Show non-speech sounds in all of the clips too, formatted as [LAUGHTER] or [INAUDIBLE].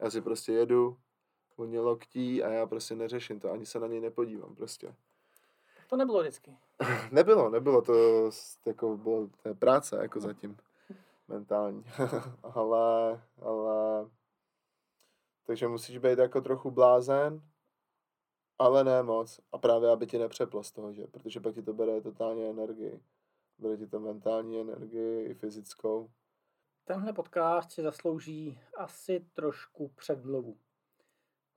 Já si prostě jedu, on mě loktí a já prostě neřeším to, ani se na něj nepodívám prostě. To nebylo vždycky. [LAUGHS] nebylo, nebylo to, jako bylo to je práce jako zatím mentální. [LAUGHS] ale, ale, takže musíš být jako trochu blázen, ale ne moc. A právě, aby ti nepřeplo z toho, že? Protože pak ti to bere totálně energii. Bere ti to mentální energii i fyzickou. Tenhle podcast si zaslouží asi trošku předmluvu.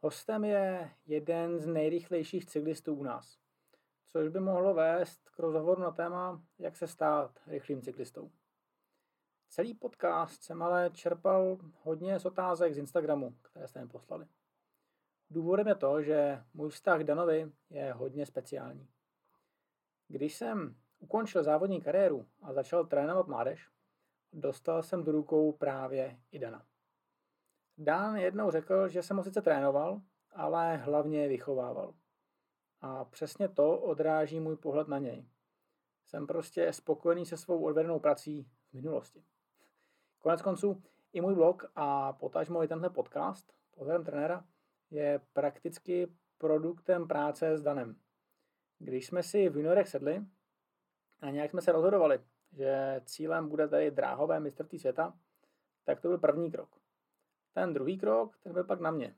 Hostem je jeden z nejrychlejších cyklistů u nás, což by mohlo vést k rozhovoru na téma, jak se stát rychlým cyklistou. Celý podcast jsem ale čerpal hodně z otázek z Instagramu, které jste mi poslali. Důvodem je to, že můj vztah k Danovi je hodně speciální. Když jsem ukončil závodní kariéru a začal trénovat mládež, dostal jsem do rukou právě i Dana. Dan jednou řekl, že jsem ho sice trénoval, ale hlavně vychovával. A přesně to odráží můj pohled na něj. Jsem prostě spokojený se svou odvedenou prací v minulosti. Konec konců i můj blog a potažmo i tenhle podcast, pohledem trenéra, je prakticky produktem práce s Danem. Když jsme si v juniorech sedli a nějak jsme se rozhodovali, že cílem bude tady dráhové mistrovství světa, tak to byl první krok. Ten druhý krok, ten byl pak na mě.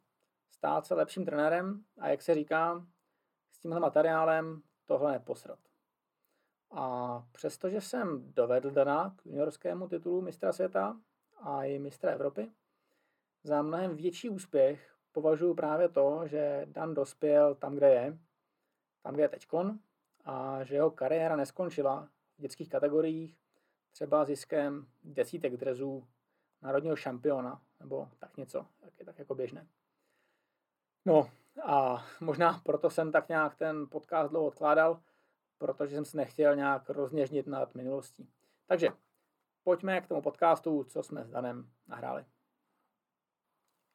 Stát se lepším trenérem a jak se říká, s tímhle materiálem tohle neposrat. A přestože jsem dovedl Dana k juniorskému titulu mistra světa a i mistra Evropy, za mnohem větší úspěch považuji právě to, že Dan dospěl tam, kde je, tam, kde je teďkon, a že jeho kariéra neskončila dětských kategoriích, třeba ziskem desítek drezů národního šampiona, nebo tak něco, tak je tak jako běžné. No a možná proto jsem tak nějak ten podcast dlouho odkládal, protože jsem se nechtěl nějak rozněžnit nad minulostí. Takže pojďme k tomu podcastu, co jsme s Danem nahráli.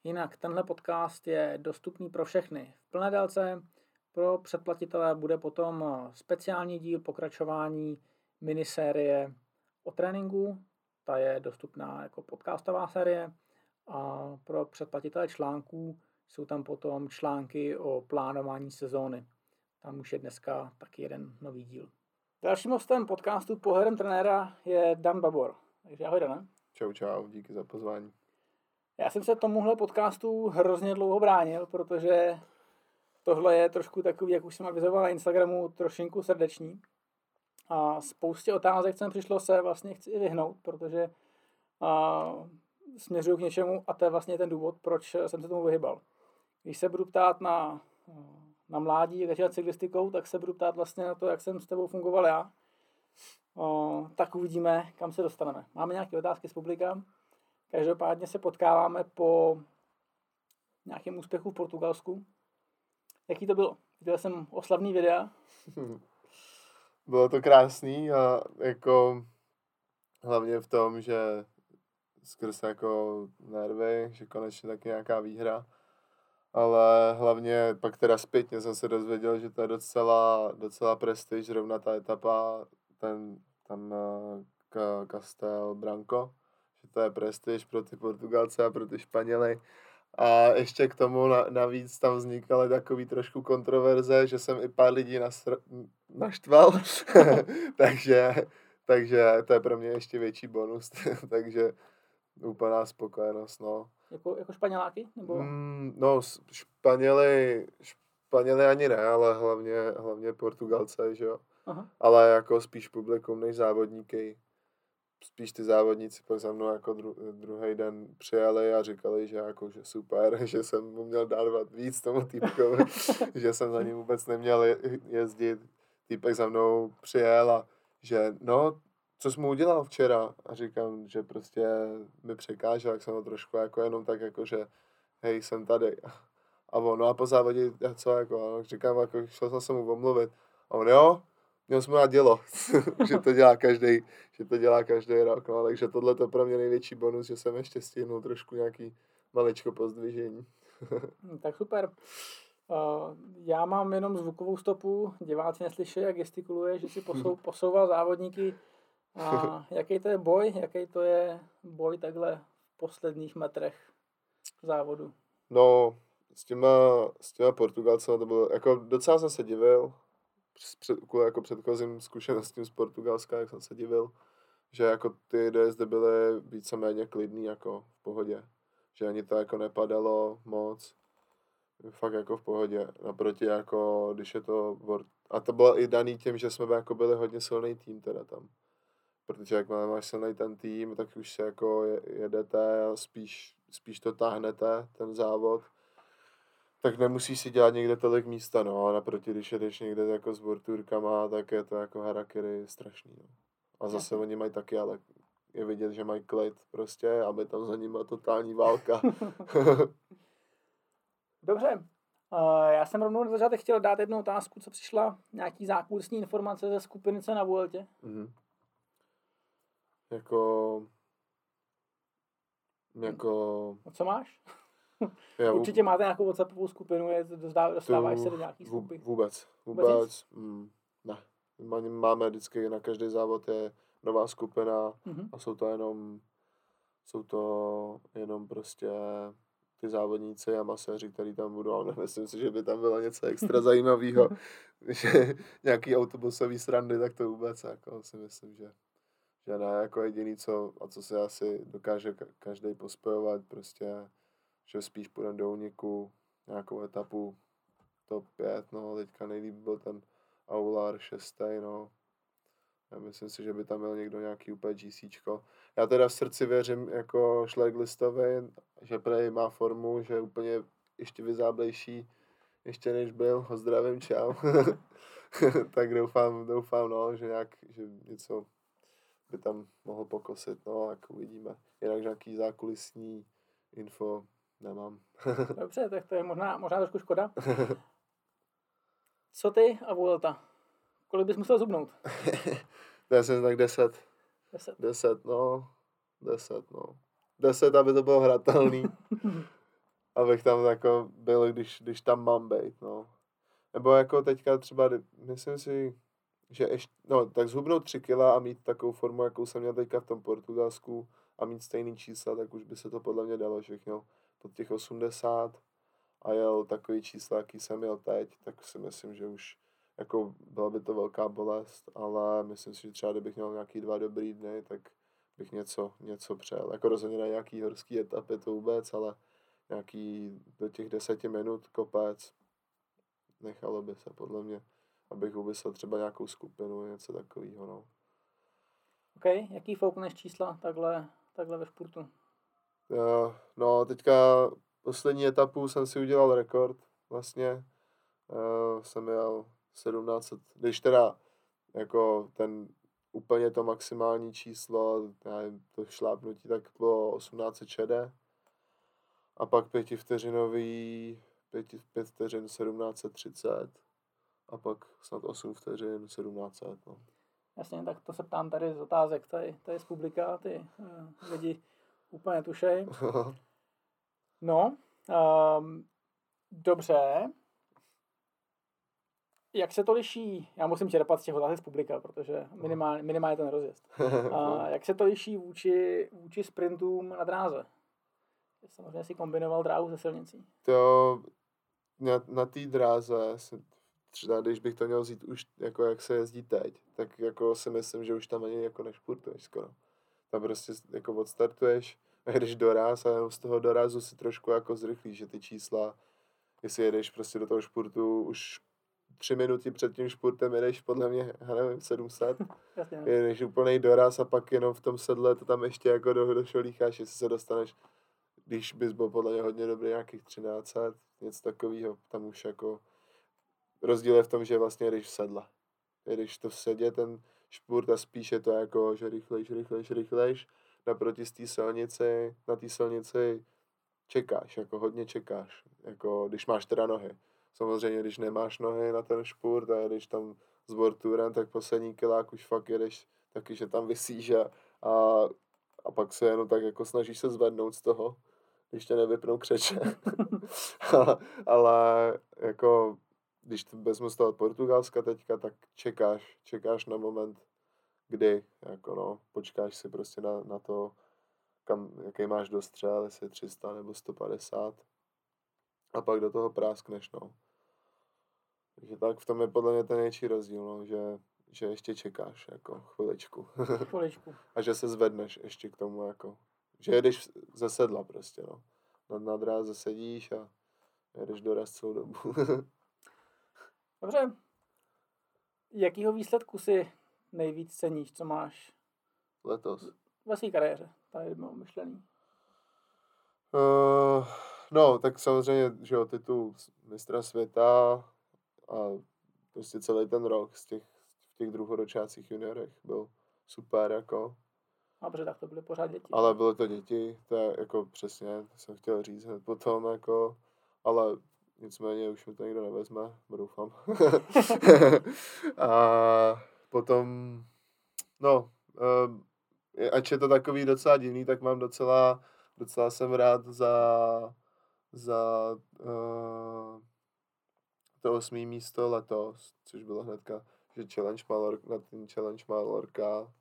Jinak tenhle podcast je dostupný pro všechny v plné délce. Pro předplatitele bude potom speciální díl pokračování minisérie o tréninku. Ta je dostupná jako podcastová série. A pro předplatitele článků jsou tam potom články o plánování sezóny. Tam už je dneska taky jeden nový díl. Dalším hostem podcastu Pohledem trenéra je Dan Babor. Takže ahoj, Dana. Čau, čau, díky za pozvání. Já jsem se tomuhle podcastu hrozně dlouho bránil, protože tohle je trošku takový, jak už jsem avizoval na Instagramu, trošinku srdeční. A spoustě otázek jsem přišlo se vlastně chci vyhnout, protože a, směřuju k něčemu a to je vlastně ten důvod, proč jsem se tomu vyhybal. Když se budu ptát na, na mládí, jak začít cyklistikou, tak se budu ptát vlastně na to, jak jsem s tebou fungoval já. O, tak uvidíme, kam se dostaneme. Máme nějaké otázky z publika. Každopádně se potkáváme po nějakém úspěchu v Portugalsku. Jaký to bylo? Viděl jsem oslavný videa. [LAUGHS] Bylo to krásný a jako hlavně v tom, že skrz jako nervy, že konečně taky nějaká výhra. Ale hlavně pak teda zpětně jsem se dozvěděl, že to je docela, docela prestiž, zrovna ta etapa, ten tam uh, Castel Branco, že to je prestiž pro ty Portugalce a pro ty Španěly. A ještě k tomu na, navíc tam vznikaly takový trošku kontroverze, že jsem i pár lidí nasr- naštval, [LAUGHS] takže, takže to je pro mě ještě větší bonus, [LAUGHS] takže úplná spokojenost, no. Jako, jako Španěláky? Nebo? Mm, no, Španěli, Španěli ani ne, ale hlavně, hlavně Portugalce, že jo. Aha. Ale jako spíš publikum než závodníky. Spíš ty závodníci pak za mnou jako dru, druhý den přijeli a říkali, že jako, že super, [LAUGHS] že jsem mu měl dávat víc tomu týpkovi, [LAUGHS] že jsem za ním vůbec neměl jezdit. Týpek za mnou přijel a že no, co jsi mu udělal včera? A říkám, že prostě mi překážel, jak jsem ho trošku jako jenom tak jako, že hej, jsem tady. [LAUGHS] A on, no a po závodě, co jako, a říkám, jako šel jsem se mu omluvit. A on, jo, měl jsme na dělo, [LAUGHS] že to dělá každý, že to dělá každý rok, no, takže tohle to pro mě největší bonus, že jsem ještě stihnul trošku nějaký maličko pozdvižení. [LAUGHS] Hm, tak super. Uh, já mám jenom zvukovou stopu, diváci neslyší, jak gestikuluje, že si posou, [LAUGHS] posouval závodníky. A jaký to je boj, jaký to je boj takhle v posledních metrech? závodu? No, s těma, s těma Portugalcema to bylo, jako docela jsem se divil, před, jako předchozím zkušenostím z Portugalska, jak jsem se divil, že jako ty dojezdy byly víceméně klidný, jako v pohodě. Že ani to jako nepadalo moc. Fakt jako v pohodě. Naproti jako, když je to... A to bylo i daný tím, že jsme jako byli hodně silný tým teda tam. Protože jak máš silný ten tým, tak už se jako jedete a spíš, spíš to táhnete, ten závod tak nemusíš si dělat někde tolik místa, no, a naproti, když jedeš někde jako s borturkama, tak je to jako harakiri strašný, no. A zase oni mají taky, ale je vidět, že mají klid prostě, aby tam za nimi totální válka. [LAUGHS] Dobře, uh, já jsem rovnou na začátek chtěl dát jednu otázku, co přišla, nějaký zákulisní informace ze skupiny C na Vueltě. Mm-hmm. Jako... Jako... A co máš? Já, Určitě máte nějakou WhatsAppovou skupinu, je, dostáváš tu, se do nějaký skupiny? Vůbec, vůbec, vůbec mm, ne. Máme vždycky na každý závod je nová skupina mm-hmm. a jsou to jenom jsou to jenom prostě ty závodníci a maséři, kteří tam budou, ale myslím si, že by tam bylo něco extra [LAUGHS] zajímavého, že [LAUGHS] nějaký autobusový srandy, tak to vůbec jako si myslím, že, že ne, jako jediný co, a co se asi dokáže každý pospojovat, prostě že spíš půjdeme do úniku nějakou etapu top 5, no teďka nejlíp byl ten Aular 6. no. Já myslím si, že by tam měl někdo nějaký úplně GCčko. Já teda v srdci věřím jako Schleglistovi, že prej má formu, že je úplně ještě vyzáblejší, ještě než byl. Ho zdravím, čau. [LAUGHS] tak doufám, doufám, no, že nějak, že něco by tam mohl pokosit, no, jak uvidíme. Jinak nějaký zákulisní info Nemám. [LAUGHS] Dobře, tak to je možná, možná trošku škoda. Co ty a Vuelta? Kolik bys musel zubnout? [LAUGHS] Já jsem tak 10. 10. 10, no. 10, no. 10, aby to bylo hratelný. [LAUGHS] abych tam jako byl, když, když tam mám být, no. Nebo jako teďka třeba, myslím si, že ještě, no, tak zhubnout 3 kila a mít takovou formu, jakou jsem měl teďka v tom Portugalsku a mít stejný čísla, tak už by se to podle mě dalo všechno pod těch 80 a jel takový čísla, jaký jsem měl teď, tak si myslím, že už jako byla by to velká bolest, ale myslím si, že třeba kdybych měl nějaký dva dobrý dny, tak bych něco, něco přel. Jako rozhodně na nějaký horský etapy to vůbec, ale nějaký do těch deseti minut kopec nechalo by se podle mě, abych uvisel třeba nějakou skupinu, něco takového, no. OK, jaký foukneš čísla takhle, takhle ve športu? Uh, no, teďka poslední etapu jsem si udělal rekord vlastně. Uh, jsem jel 17, když teda jako ten úplně to maximální číslo, já nevím, to šlápnutí, tak bylo 18 čede. A pak pětivteřinový, pěti, pět vteřin 1730 a pak snad 8 vteřin 1700. No. Jasně, tak to se ptám tady z otázek, tady, tady z publika, ty uh, lidi úplně tušej. [LAUGHS] No, um, dobře. Jak se to liší, já musím čerpat z těch otázek z publika, protože minimálně, minimálně ten rozjezd. [LAUGHS] A jak se to liší vůči, vůči sprintům na dráze? Samozřejmě si kombinoval dráhu se silnicí. To na, na té dráze, třeba když bych to měl vzít už jako jak se jezdí teď, tak jako si myslím, že už tam ani jako nešpurtuješ skoro tam prostě jako odstartuješ [LAUGHS] a jdeš doraz a z toho dorazu si trošku jako zrychlíš, že ty čísla, jestli jedeš prostě do toho špurtu už tři minuty před tím špurtem jedeš podle mě, [LAUGHS] já nevím, 700, [LAUGHS] Jasně. No. jedeš úplný doraz a pak jenom v tom sedle to tam ještě jako do, do šolícháš, jestli se dostaneš, když bys byl podle mě hodně dobrý, nějakých 13, něco takového, tam už jako rozdíl je v tom, že vlastně jedeš v sedle. Jedeš to v sedě, ten špurt a spíš je to jako, že rychlejš, rychlejš, rychlejš, naproti z té silnici, na té silnici čekáš, jako hodně čekáš, jako když máš teda nohy. Samozřejmě, když nemáš nohy na ten špurt a jedeš tam s borturem, tak poslední kilák už fakt jedeš taky, že tam vysíš a, a, a pak se jenom tak jako snažíš se zvednout z toho, když tě nevypnou křeče. [LAUGHS] ale jako když vezmu z toho Portugalska teďka, tak čekáš, čekáš na moment, kdy, jako no, počkáš si prostě na, na to kam, jaký máš dostřel, jestli 300 nebo 150. A pak do toho práskneš, no. Takže tak v tom je podle mě ten největší rozdíl, no, že, že ještě čekáš, jako chviličku. [LAUGHS] Chviličku. a že se zvedneš ještě k tomu, jako, že jedeš ze sedla prostě, no. Na, na dráze sedíš a jedeš doraz celou dobu. [LAUGHS] Dobře. Jakýho výsledku si nejvíc ceníš, co máš? Letos. Ve své kariéře, tady mám myšlený. Uh, no, tak samozřejmě, že jo, titul mistra světa a prostě celý ten rok z těch, v těch druhoročácích juniorech byl super, jako. Dobře, tak to byly pořád děti. Ale byly to děti, to je jako přesně, to jsem chtěl říct hned potom, jako, ale nicméně už mi to nikdo nevezme, doufám. [LAUGHS] a potom, no, um, ač je to takový docela divný, tak mám docela, docela jsem rád za, za uh, to osmý místo letos, což bylo hnedka, že challenge Malorka, na ten challenge Malorka,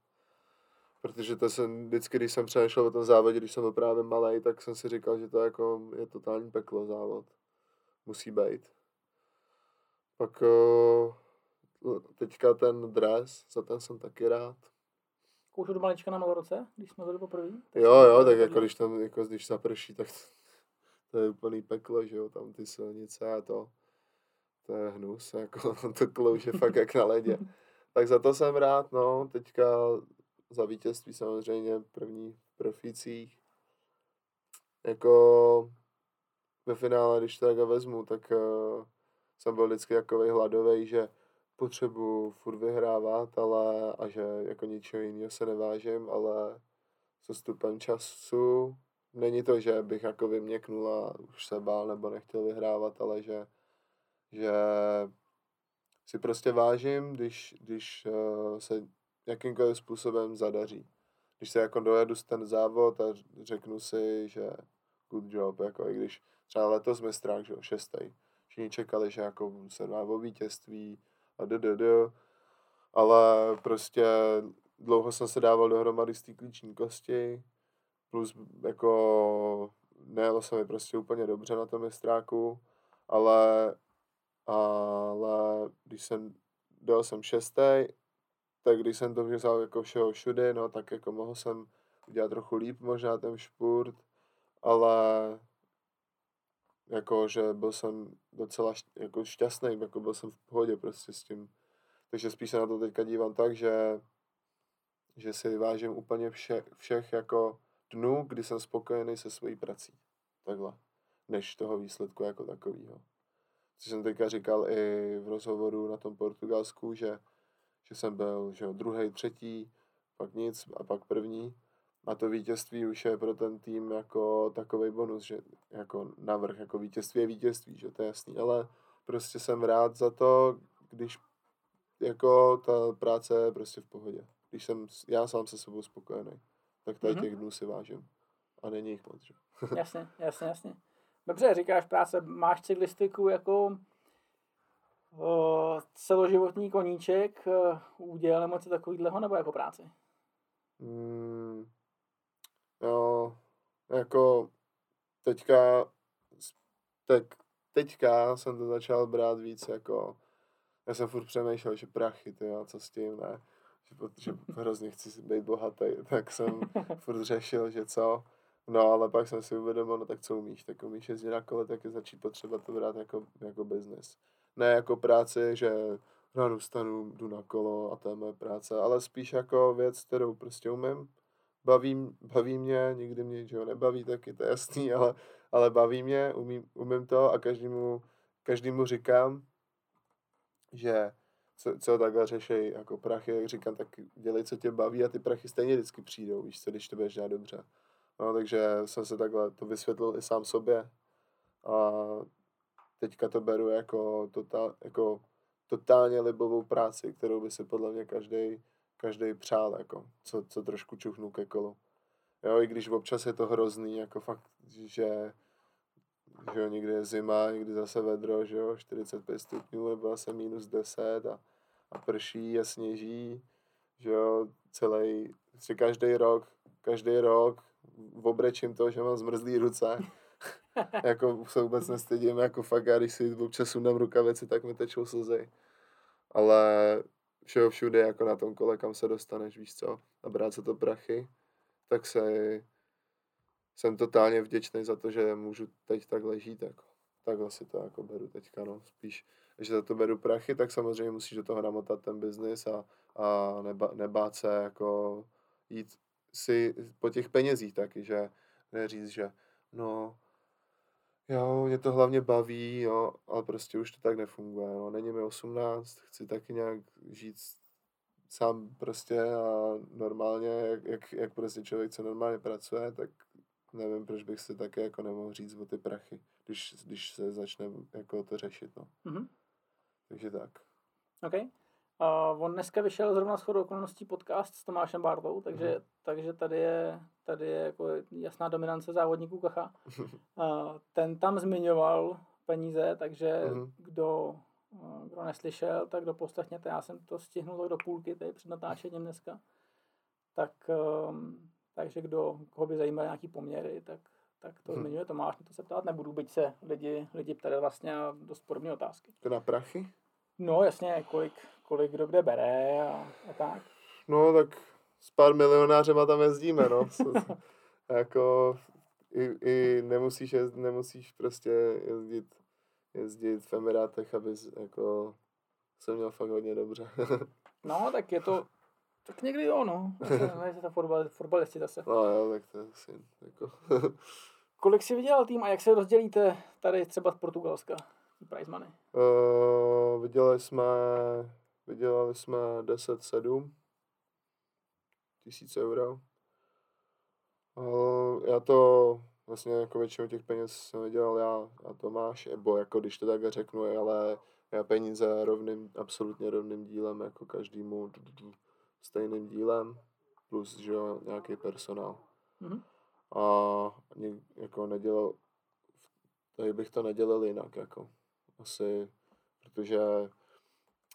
protože to jsem vždycky, když jsem přemýšlel o tom závodě, když jsem byl právě malý, tak jsem si říkal, že to jako je totální peklo závod. Musí být. Pak uh, teďka ten dres, za ten jsem taky rád už od malička na Maloroce, když jsme byli poprvé? Jo, jo, tak jako když tam, jako když zaprší, tak to, je úplný peklo, že jo, tam ty silnice a to, to je hnus, jako [LAUGHS] to klouže fakt jak na ledě. Tak za to jsem rád, no, teďka za vítězství samozřejmě první v profících. Jako ve finále, když to tak vezmu, tak uh, jsem byl vždycky takový hladový, že potřebuji furt vyhrávat, ale a že jako ničeho jiného se nevážím, ale se stupem času není to, že bych jako vyměknul a už se bál nebo nechtěl vyhrávat, ale že, že si prostě vážím, když, když uh, se jakýmkoliv způsobem zadaří. Když se jako dojedu z ten závod a řeknu si, že good job, jako i když třeba letos mistrák, že jo, šestý. Všichni čekali, že jako se dá o vítězství, a ddd, ale prostě dlouho jsem se dával dohromady z té klíční kosti, plus jako nejelo se mi prostě úplně dobře na tom mistráku, ale, ale když jsem, dal jsem šestý, tak když jsem to vzal jako všeho všude, no tak jako mohl jsem udělat trochu líp možná ten špurt, ale jako, že byl jsem docela jako šťastný, jako byl jsem v pohodě prostě s tím. Takže spíš se na to teďka dívám tak, že, že si vážím úplně vše, všech jako dnů, kdy jsem spokojený se svojí prací. Takhle. Než toho výsledku jako takového. Co jsem teďka říkal i v rozhovoru na tom Portugalsku, že, že jsem byl že druhý, třetí, pak nic a pak první a to vítězství už je pro ten tým jako takový bonus, že jako navrh, jako vítězství je vítězství, že to je jasný, ale prostě jsem rád za to, když jako ta práce je prostě v pohodě. Když jsem já sám se sebou spokojený, tak tady mm-hmm. těch dnů si vážím. A není jich moc, že? [LAUGHS] jasně, jasně, jasně. Dobře, říkáš práce, máš cyklistiku jako o, celoživotní koníček, úděl nebo něco takového, nebo jako práci? Mm, Jo, jako teďka, tak teďka jsem to začal brát víc jako, já jsem furt přemýšlel, že prachy, ty jo, co s tím, ne, že, že hrozně chci být bohatý, [LAUGHS] tak jsem furt řešil, že co, no ale pak jsem si uvědomil, no tak co umíš, tak umíš jezdit na kole, tak je začít potřeba to brát jako, jako business. Ne jako práci, že ráno stanu, jdu na kolo a to je moje práce, ale spíš jako věc, kterou prostě umím baví, baví mě, nikdy mě ničeho nebaví, taky to jasný, ale, ale baví mě, umím, umím to a každému, každému říkám, že co, co takhle řeší jako prachy, jak říkám, tak dělej, co tě baví a ty prachy stejně vždycky přijdou, víš co, když to budeš dělat dobře. No, takže jsem se takhle to vysvětlil i sám sobě a teďka to beru jako, totál, jako totálně libovou práci, kterou by si podle mě každý každý přál, jako, co, co trošku čuchnu ke kolu. Jo, i když občas je to hrozný, jako fakt, že, že jo, někdy je zima, někdy zase vedro, že jo, 45 stupňů, nebo zase minus 10 a, a prší a sněží, že jo, celý, si každý rok, každý rok obrečím to, že mám zmrzlý ruce. [LAUGHS] jako se vůbec nestydím, jako fakt, já když si občas sundám rukavici, tak mi tečou slzy. Ale všeho všude, jako na tom kole, kam se dostaneš, víš co, a brát se to prachy, tak se jsem totálně vděčný za to, že můžu teď takhle žít, jako. Takhle si to jako beru teďka, no, spíš, že za to beru prachy, tak samozřejmě musíš do toho namotat ten biznis a, a neba, nebát se jako jít si po těch penězích taky, že? Neříct, že no, jo, mě to hlavně baví, jo, ale prostě už to tak nefunguje, no, není mi 18, chci taky nějak žít sám prostě a normálně, jak, jak, jak prostě člověk, co normálně pracuje, tak nevím, proč bych si také jako nemohl říct o ty prachy, když, když se začne jako to řešit, no. Mm-hmm. Takže tak. OK. Uh, on dneska vyšel zrovna s chodou okolností podcast s Tomášem Bartou, takže, mm. takže tady je, tady je jako jasná dominance závodníků Kacha. [LAUGHS] Uh, ten tam zmiňoval peníze, takže mm. kdo, uh, kdo neslyšel, tak kdo poslechněte, já jsem to stihnul tak do půlky tady před natáčením dneska. Tak, um, takže kdo, koho by zajímaly nějaký poměry, tak, tak to mm. zmiňuje Tomáš, to se ptát nebudu, byť se lidi, lidi ptali vlastně dost podobné otázky. To na prachy? No jasně, kolik, kolik kdo kde bere a, a tak. No tak s pár milionářema tam jezdíme, no. jako i, i nemusíš, jezd, nemusíš prostě jezdit, jezdit v Emirátech, abys jako se měl fakt hodně dobře. [LAUGHS] no, tak je to, tak někdy jo, no. [LAUGHS] Zase to fotbal, fotbalisti zase. No jo, tak to je asi, jako. [LAUGHS] Kolik si vydělal tým a jak se rozdělíte tady třeba z Portugalska? Prize money? Uh, vydělali jsme, vydělali jsme 10-7 tisíc euro. Já to vlastně jako většinu těch peněz jsem vydělal já a Tomáš, nebo jako když to tak řeknu, ale já peníze rovným, absolutně rovným dílem, jako každému stejným dílem, plus, že jo, nějaký personál. Mm-hmm. A jako nedělal, tady bych to nedělal jinak, jako asi, protože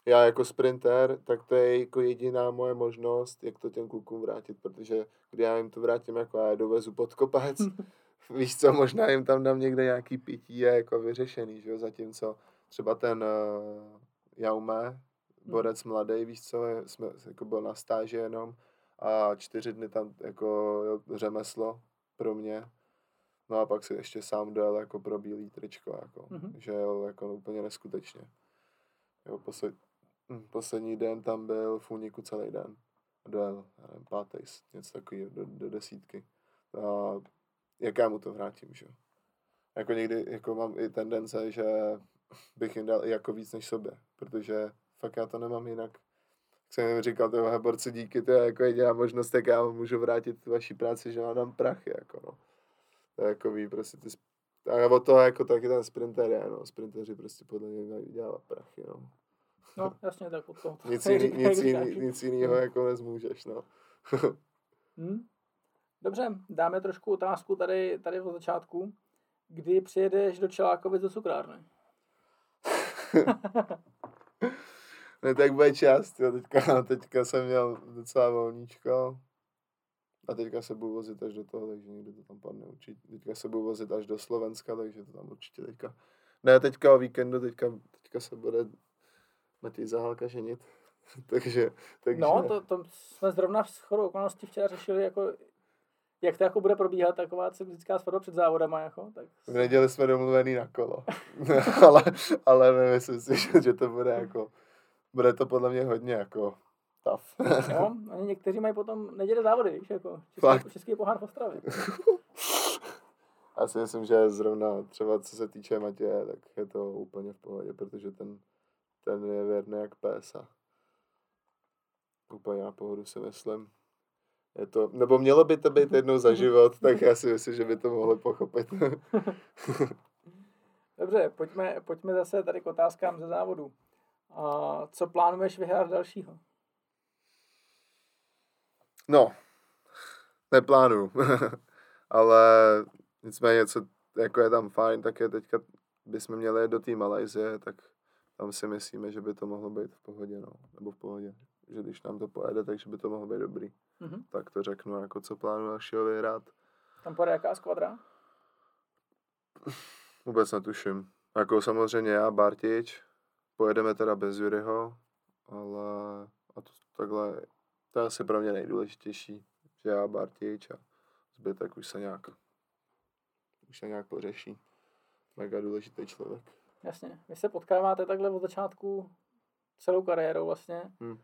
já jako sprinter, tak to je jako jediná moje možnost, jak to těm klukům vrátit, protože když já jim to vrátím jako já dovezu pod kopec, [LAUGHS] [LAUGHS] víš co, možná jim tam dám někde nějaký pití je jako vyřešený, že jo, zatímco třeba ten uh, Jaume, hmm. borec mladý, víš co, jsme, jako byl na stáži jenom a čtyři dny tam jako řemeslo pro mě, No a pak si ještě sám dojel jako pro bílý tričko, jako, mm-hmm. že jel jako úplně neskutečně. Jo, posled, poslední den tam byl v úniku celý den. Dojel, já nevím, pátý, něco takového, do, do desítky. A jak já mu to vrátím, že Jako někdy, jako mám i tendence, že bych jim dal i jako víc než sobě, protože fakt já to nemám jinak. Jak jsem jim říkal, tyhle borci díky, to je jako jediná možnost, jak já můžu vrátit vaší práci, že vám dám prachy, jako no. To je jako ví, prostě ty, a od toho jako taky ten sprinter je, no. Sprinteři prostě podle mě mají vydělávat prachy, no. No, jasně, tak od toho. nic, [LAUGHS] jiný, nic, jiný, nic jiného jako nezmůžeš, no. [LAUGHS] hmm. Dobře, dáme trošku otázku tady, tady od začátku. Kdy přijedeš do Čelákovic do cukrárny? [LAUGHS] ne, tak bude čas, jo. Teďka, teďka jsem měl docela volníčko, a teďka se budu vozit až do toho, takže někdy to tam padne určitě. Teďka se budu vozit až do Slovenska, takže to tam určitě teďka. Ne, teďka o víkendu, teďka, teďka se bude Matěj Zahálka ženit. [LAUGHS] takže, takže... No, to, to jsme zrovna v chodou okolností včera řešili, jako, jak to jako bude probíhat taková cyklická svatba před závodama. Jako, tak... V neděli jsme domluvený na kolo. [LAUGHS] ale, ale myslím si, že to bude jako, bude to podle mě hodně jako stav. [LAUGHS] jo, oni někteří mají potom neděle závody, víš, jako český, český pohár v Ostravě. Já si myslím, že zrovna třeba co se týče Matěje, tak je to úplně v pohodě, protože ten, ten je věrný jak pésa. Úplně na pohodu si myslím. Je to, nebo mělo by to být jednou za život, tak já si myslím, že by to mohli pochopit. [LAUGHS] Dobře, pojďme, pojďme zase tady k otázkám ze závodu. A co plánuješ vyhrát dalšího? No, neplánuju. [LAUGHS] Ale nicméně, co jako je tam fajn, tak je teďka bychom měli do té Malajzie, tak tam si myslíme, že by to mohlo být v pohodě, no. Nebo v pohodě. Že když nám to pojede, takže by to mohlo být dobrý. Mm-hmm. Tak to řeknu, jako co plánuju dalšího vyhrát. Tam půjde jaká skvadra? Vůbec netuším. Jako samozřejmě já, Bartič, pojedeme teda bez Juryho, ale a to, takhle, to je asi pro mě nejdůležitější, že já, Bartič a zbytek už se nějak, už se nějak pořeší. Mega důležitý člověk. Jasně. Vy se potkáváte takhle od začátku celou kariérou vlastně? Hmm.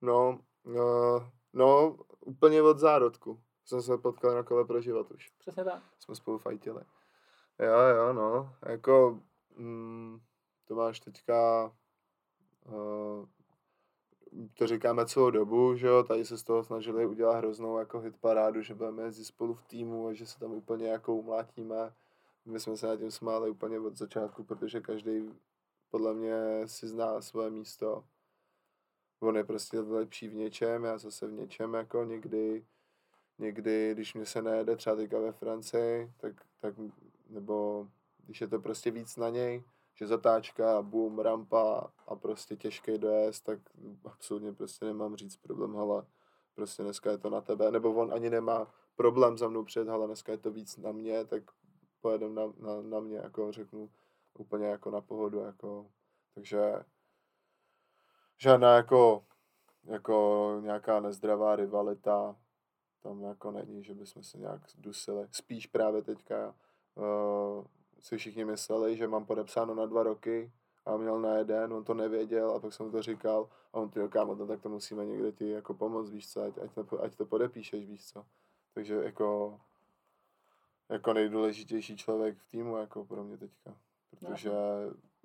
No, no, no, úplně od zárodku. Jsem se potkal na kole pro život už. Přesně tak. Jsme spolu fajtili. Jo, jo, no. Jako, mm, to máš teďka, uh, to říkáme celou dobu, že jo, tady se z toho snažili udělat hroznou jako hitparádu, že budeme jezdit spolu v týmu a že se tam úplně jako umlátíme. My jsme se na tím smáli úplně od začátku, protože každý podle mě si zná svoje místo. On je prostě lepší v něčem, já zase v něčem jako někdy, někdy, když mě se nejede třeba teďka ve Francii, tak, tak nebo když je to prostě víc na něj, že zatáčka, boom, rampa a prostě těžký dojezd, tak absolutně prostě nemám říct problém, ale prostě dneska je to na tebe, nebo on ani nemá problém za mnou před, ale dneska je to víc na mě, tak pojedem na, na, na mě, jako řeknu, úplně jako na pohodu, jako, takže žádná jako, jako nějaká nezdravá rivalita tam jako není, že bychom se nějak dusili. Spíš právě teďka uh, si všichni mysleli, že mám podepsáno na dva roky a měl na jeden, on to nevěděl a pak jsem mu to říkal a on ty kámo, no, tak to musíme někde ti jako pomoct, víš co, ať, ať, to, ať to podepíšeš, víš co. Takže jako, jako nejdůležitější člověk v týmu jako pro mě teďka, protože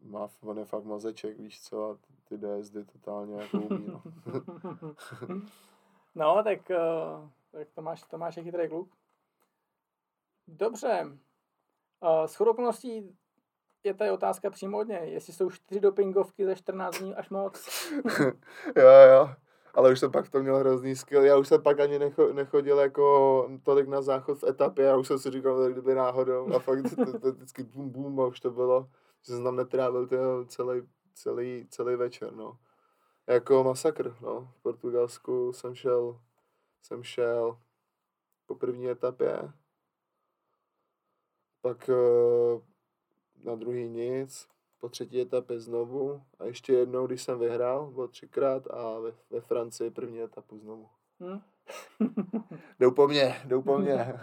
má, on je fakt mozeček, víš co, a ty DSD totálně jako umí, no. [LAUGHS] no, tak, uh, tak Tomáš, Tomáš je chytrý kluk. Dobře, Uh, s okolností je tady otázka přímo od něj, jestli jsou čtyři dopingovky za 14 dní až moc. [LAUGHS] jo, jo. Ale už jsem pak to měl hrozný skill. Já už jsem pak ani necho, nechodil jako tolik na záchod v etapě. Já už jsem si říkal, že kdyby náhodou. A fakt to, to, vždycky bum bum a už to bylo. Že jsem tam netrávil celý, celý, celý večer, no. Jako masakr, no. V Portugalsku jsem šel, jsem šel po první etapě pak eh, na druhý nic, po třetí etapě znovu a ještě jednou, když jsem vyhrál, bylo třikrát a ve, ve Francii první etapu znovu. Hmm. [LAUGHS] jdou po mně, jdou po mně.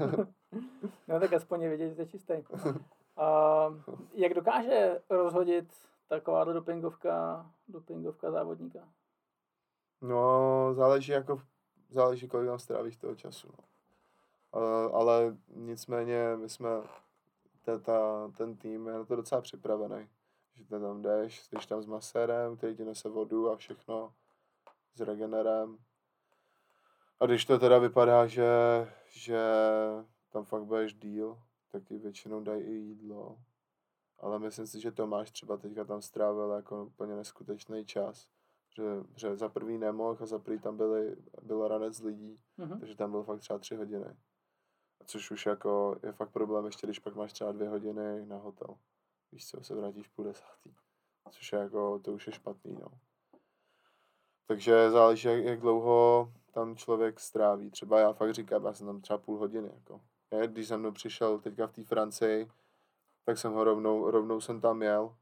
[LAUGHS] no tak aspoň je vidět, že jste čistý. A jak dokáže rozhodit taková dopingovka, dopingovka závodníka? No, záleží jako, záleží, kolik tam strávíš toho času. No. Ale, ale nicméně my jsme ta, ta, ten tým je na to docela připravený. Že ty tam jdeš, jsi tam s masérem, který ti nese vodu a všechno, s regenerem. A když to teda vypadá, že, že tam fakt budeš díl, tak ti většinou dají i jídlo. Ale myslím si, že Tomáš třeba teďka tam strávil jako úplně neskutečný čas. Že, že za prvý nemohl a za prvý tam byly, bylo ranec lidí, mm-hmm. takže tam byl fakt třeba tři hodiny. Což už jako je fakt problém, ještě když pak máš třeba dvě hodiny na hotel. Víš co, se vrátíš půl desátý. Což je jako, to už je špatný, no. Takže záleží, jak, jak dlouho tam člověk stráví. Třeba já fakt říkám, já jsem tam třeba půl hodiny, jako. Je, když jsem mnou přišel teďka v té Francii, tak jsem ho rovnou, rovnou jsem tam jel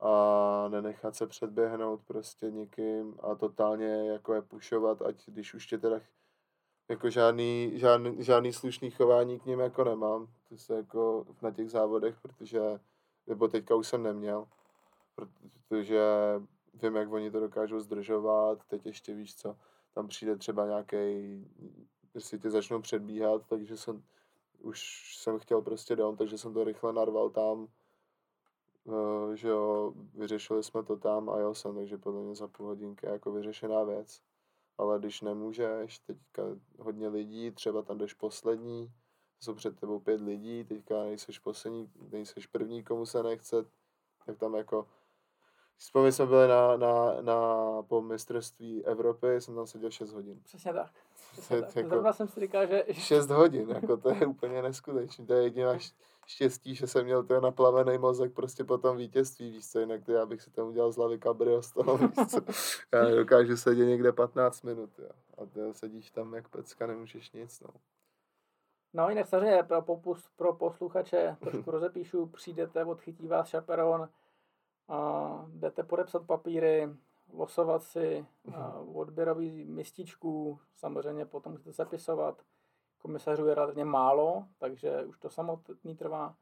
a nenechat se předběhnout prostě někým a totálně jako je pušovat, ať když už tě teda jako žádný, žádný, žádný slušný chování k ním jako nemám. To se jako na těch závodech, protože, nebo teďka už jsem neměl, protože vím, jak oni to dokážou zdržovat, teď ještě víš co, tam přijde třeba nějaký, jestli tě začnou předbíhat, takže jsem, už jsem chtěl prostě dom, takže jsem to rychle narval tam, uh, že jo, vyřešili jsme to tam a jel jsem, takže podle mě za půl hodinky jako vyřešená věc. Ale když nemůžeš, teďka hodně lidí, třeba tam jdeš poslední, jsou před tebou pět lidí, teďka nejseš poslední, nejseš první, komu se nechce, tak tam jako Vzpomín jsme byli na, na, na po mistrovství Evropy, jsem tam seděl 6 hodin. Přesně tak. Přesně tak. Jako Zrovna jsem si říkal, že... 6 hodin, jako to je úplně neskutečné. To je jediná štěstí, že jsem měl ten naplavený mozek prostě po tom vítězství, víš co, jinak já bych si tam udělal z hlavy kabrio z toho, víš co. Já dokážu sedět někde 15 minut, jo. A ty sedíš tam jak pecka, nemůžeš nic, no. No jinak samozřejmě pro, popus, pro posluchače trošku [LAUGHS] rozepíšu, přijdete, odchytí vás šaperon, a jdete podepsat papíry, losovat si odběrový mističku, samozřejmě potom musíte zapisovat. Komisařů je relativně málo, takže už to samotný trvá.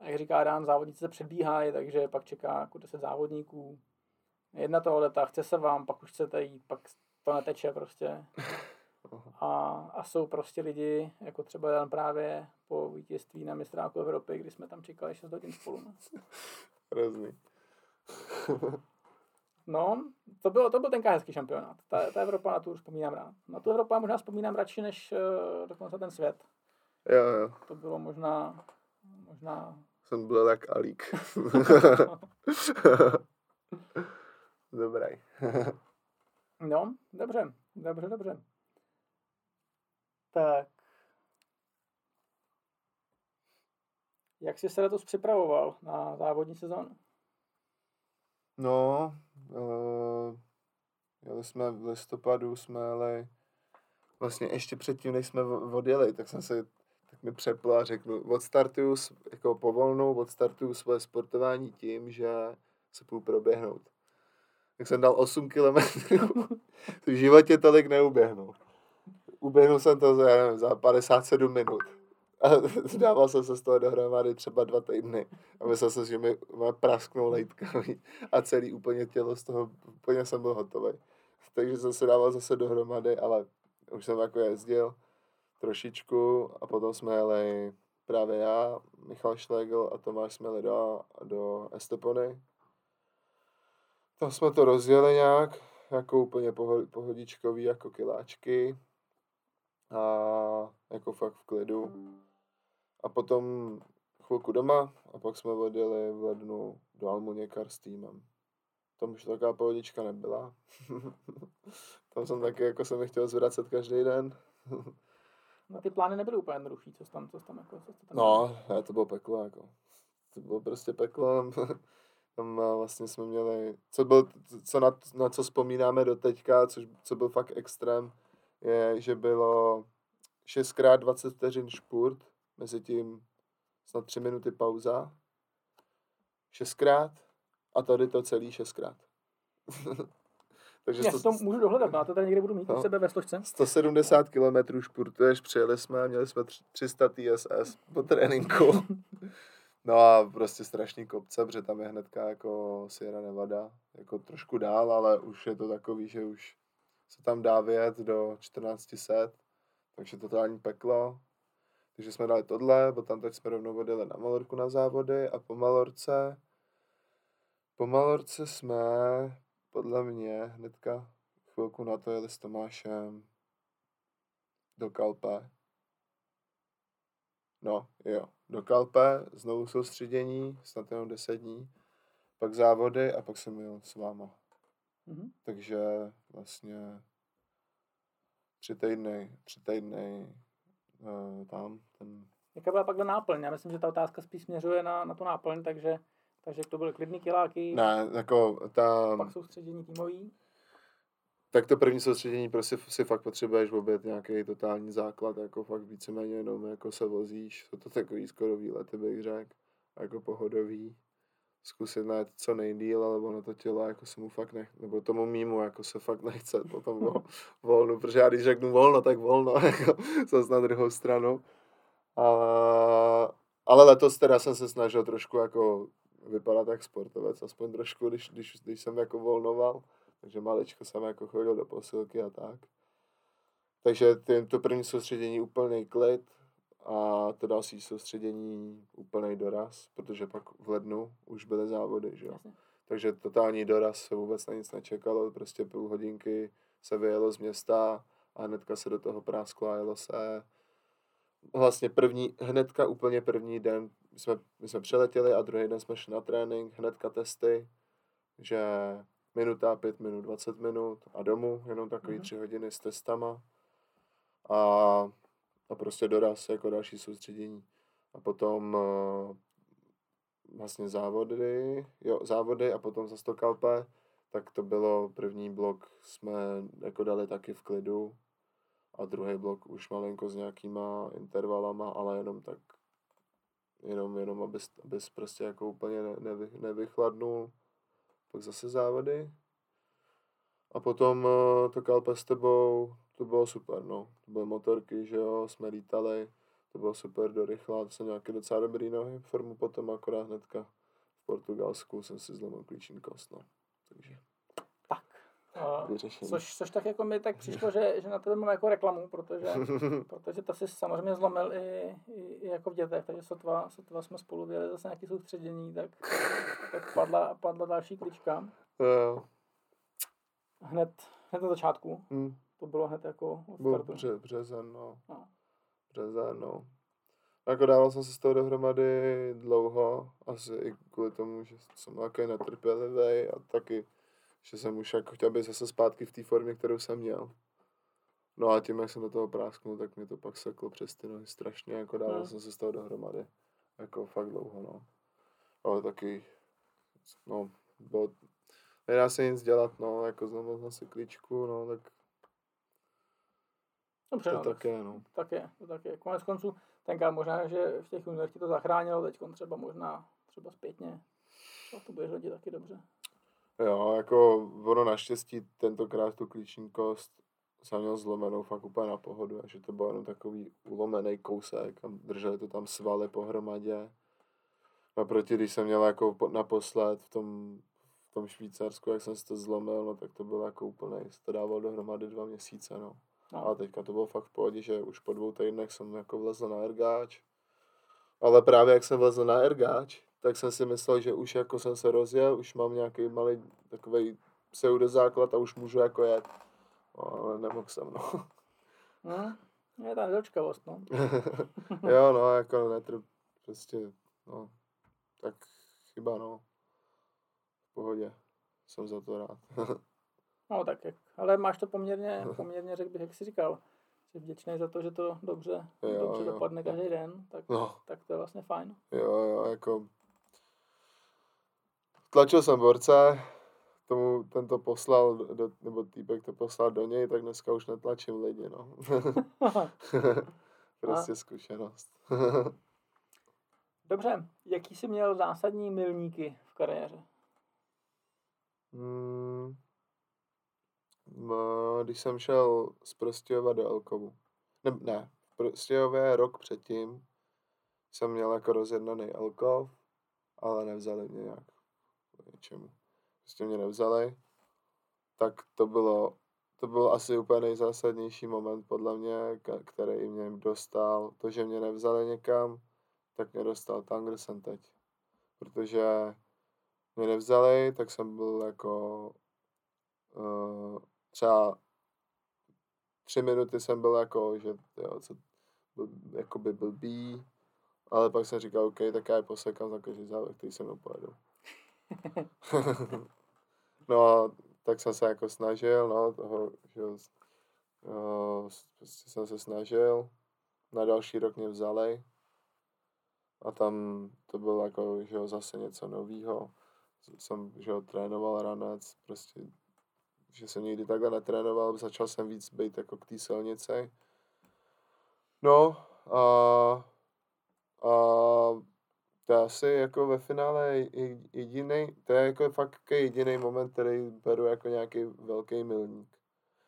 A jak říká Dán, závodníci se předbíhají, takže pak čeká jako 10 závodníků. Jedna toaleta, chce se vám, pak už chcete jít, pak to neteče prostě. [LAUGHS] A, a jsou prostě lidi, jako třeba Dan právě po vítězství na mistráku Evropy, kdy jsme tam čekali 6 hodin spolu. No. [LAUGHS] Hrozný. [LAUGHS] no, to, bylo, to byl ten hezký šampionát. Ta, ta Evropa na tu vzpomínám rád. Na tu Evropu možná vzpomínám radši, než uh, dokonce ten svět. Jo, jo. To bylo možná, možná... Jsem byl jak Alík. [LAUGHS] Dobrý. no, dobře, dobře, dobře. Tak. Jak jsi se letos připravoval na závodní sezónu? No, uh, jeli jsme v listopadu, jsme jeli vlastně ještě předtím, než jsme odjeli, tak jsem se tak mi přepl a řeknu, odstartuju, jako povolnou, odstartuju svoje sportování tím, že se půjdu proběhnout. Tak jsem dal 8 kilometrů, [LAUGHS] v životě tolik neuběhnul. Uběhnul jsem to za, nevím, za 57 minut. A [LAUGHS] dával jsem se z toho dohromady třeba dva týdny. A myslel jsem, že mi prasknou lejtkami a celý úplně tělo z toho, úplně jsem byl hotový. Takže jsem se dával zase dohromady, ale už jsem jako jezdil trošičku a potom jsme jeli právě já, Michal Šlegl a Tomáš jsme jeli do, do Estepony. Tam jsme to rozjeli nějak, jako úplně pohodičkový, jako kiláčky a jako fakt v klidu. A potom chvilku doma a pak jsme odjeli v lednu do Almuněkar s týmem. Tam už taková pohodička nebyla. [LAUGHS] tam jsem taky jako jsem chtěl zvracet každý den. no ty plány nebyly úplně jednoduchý, co tam, co tam jako, co tam No, ne, to bylo peklo jako. To bylo prostě peklo. [LAUGHS] tam vlastně jsme měli, co, byl, co na, na co vzpomínáme do teďka, což, co byl fakt extrém, je, že bylo 6x20 vteřin špurt, mezi tím snad 3 minuty pauza, 6krát a tady to celý 6krát. [LAUGHS] Takže Já to, to můžu dohledat, to tady někde budu mít no, u sebe ve složce. 170 km špurtuješ, přijeli jsme, měli jsme 300 TSS po tréninku. [LAUGHS] No a prostě strašný kopce, protože tam je hnedka jako Sierra Nevada, jako trošku dál, ale už je to takový, že už se tam dá vyjet do 1400, takže totální peklo. Takže jsme dali tohle, potom teď jsme rovnou odjeli na Malorku na závody a po Malorce, po Malorce jsme podle mě hnedka chvilku na to jeli s Tomášem do Kalpe. No, jo, do Kalpe, znovu soustředění, snad jenom 10 dní, pak závody a pak jsem jel s váma. Mm-hmm. Takže vlastně tři týdny, tři týdny uh, tam. Ten... Jaká byla pak náplň? Já myslím, že ta otázka spíš směřuje na, na tu náplň, takže, takže to byly klidný kiláky. Ne, jako ta... Pak soustředění týmový. Tak to první soustředění prostě si fakt potřebuješ obět nějaký totální základ, jako fakt víceméně jenom jako se vozíš, jsou to takový skoro výlety bych řekl, jako pohodový zkusit najít co nejdíl, ale ono to tělo jako se mu fakt nech, nebo tomu mýmu jako se fakt nechce potom vol, [LAUGHS] volnu, protože já když řeknu volno, tak volno, [LAUGHS] jako zase na druhou stranu. Ale, ale letos teda jsem se snažil trošku jako vypadat jak sportovec, aspoň trošku, když, když, když jsem jako volnoval, takže maličko jsem jako chodil do posilky a tak. Takže to první soustředění úplný klid, a to další soustředění úplný doraz, protože pak v lednu už byly závody, že jo. Takže totální doraz se vůbec na nic nečekalo, prostě půl hodinky se vyjelo z města a hnedka se do toho prásklo a jelo se. Vlastně první, hnedka úplně první den my jsme, my jsme přeletěli a druhý den jsme šli na trénink, hnedka testy, že minuta, pět minut, 20 minut a domů, jenom takový mm-hmm. tři hodiny s testama. A a prostě doraz jako další soustředění. A potom uh, vlastně závody, jo, závody a potom za Stokalpe, tak to bylo první blok, jsme jako dali taky v klidu a druhý blok už malinko s nějakýma intervalama, ale jenom tak, jenom, jenom abys, abys prostě jako úplně nevy, nevychladnul. Pak zase závody. A potom uh, to kalpe s tebou, to bylo super, no. To byly motorky, že jo, jsme lítali, to bylo super do rychla, to jsem nějaký docela dobrý nohy, formu potom akorát hnedka v Portugalsku jsem si zlomil klíční kost, no. Takže vyřešení. Což, což tak jako mi tak přišlo, [LAUGHS] že, že na tebe mám jako reklamu, protože, [LAUGHS] protože to si samozřejmě zlomil i, i, i jako v dětech, takže sotva, sotva jsme spolu vyjeli zase nějaký soustředění, tak, tak padla, padla další klička. Hned, hned na začátku. Hmm. To bylo hned jako od startu. Bře, březen, no. no. Březen, no. Jako dával jsem se z toho dohromady dlouho, asi i kvůli tomu, že jsem takový netrpělivý a taky že jsem už jako chtěl být zase zpátky v té formě, kterou jsem měl. No a tím, jak jsem do toho prásknul, tak mě to pak seklo přes ty nohy strašně, jako dával hmm. jsem se z toho dohromady. Jako fakt dlouho, no. Ale taky, no, bylo, nedá se nic dělat, no, jako znovu jsem si klíčku, no, tak Dobře, to no, tak je, no. Tak je, to tak je. Konec konců, tenkrát možná, že v těch juniorech ti to zachránilo, teď třeba možná třeba zpětně. A to budeš hodit taky dobře. Jo, jako ono naštěstí tentokrát tu klíční kost jsem měl zlomenou fakt úplně na pohodu, a že to byl jenom takový ulomený kousek a drželi to tam svaly pohromadě. Naproti, když jsem měl jako naposled v tom, v tom Švýcarsku, jak jsem si to zlomil, no tak to bylo jako úplně, to dával dohromady dva měsíce, no. No. A teďka to bylo fakt v pohodě, že už po dvou týdnech jsem jako vlezl na ergáč. Ale právě jak jsem vlezl na ergáč, tak jsem si myslel, že už jako jsem se rozjel, už mám nějaký malý takový pseudozáklad a už můžu jako jet. No, ale nemohl jsem, no. Hmm, je tam dočkavost, no. [LAUGHS] jo, no, jako netr, prostě, no, tak chyba, no. V pohodě. Jsem za to rád. [LAUGHS] no, tak jak, ale máš to poměrně, [LAUGHS] poměrně, řekl bych, jak jsi říkal, jsi vděčný za to, že to dobře, jo, dobře jo. dopadne každý den, tak, no. tak to je vlastně fajn. Jo, jo, jako tlačil jsem borce, tomu ten to poslal, do, nebo týpek to poslal do něj, tak dneska už netlačím lidi, no. [LAUGHS] [LAUGHS] prostě zkušenost. Dobře, jaký jsi měl zásadní milníky v kariéře? Hmm, když jsem šel z Prostějova do Elkovu. Ne, ne, v Prostějově rok předtím jsem měl jako rozjednaný Elkov, ale nevzali mě nějak něčemu. Prostě mě nevzali, tak to bylo, to byl asi úplně nejzásadnější moment podle mě, který mě dostal. To, že mě nevzali někam, tak mě dostal tam, kde jsem teď. Protože mě nevzali, tak jsem byl jako uh, třeba tři minuty jsem byl jako, že jo, co, byl, jako by blbý, ale pak jsem říkal, OK, tak já je posekám za každý závod, který se mnou pojedu. [LAUGHS] no a tak jsem se jako snažil, no, toho, že uh, prostě jsem se snažil, na další rok mě vzali a tam to bylo jako, že jo, zase něco novýho. Jsem, že jo, trénoval ranec, prostě, že jsem nikdy takhle netrénoval, začal jsem víc být jako k té silnici. No a, a to je asi jako ve finále jediný, to je jako fakt jediný moment, který beru jako nějaký velký milník.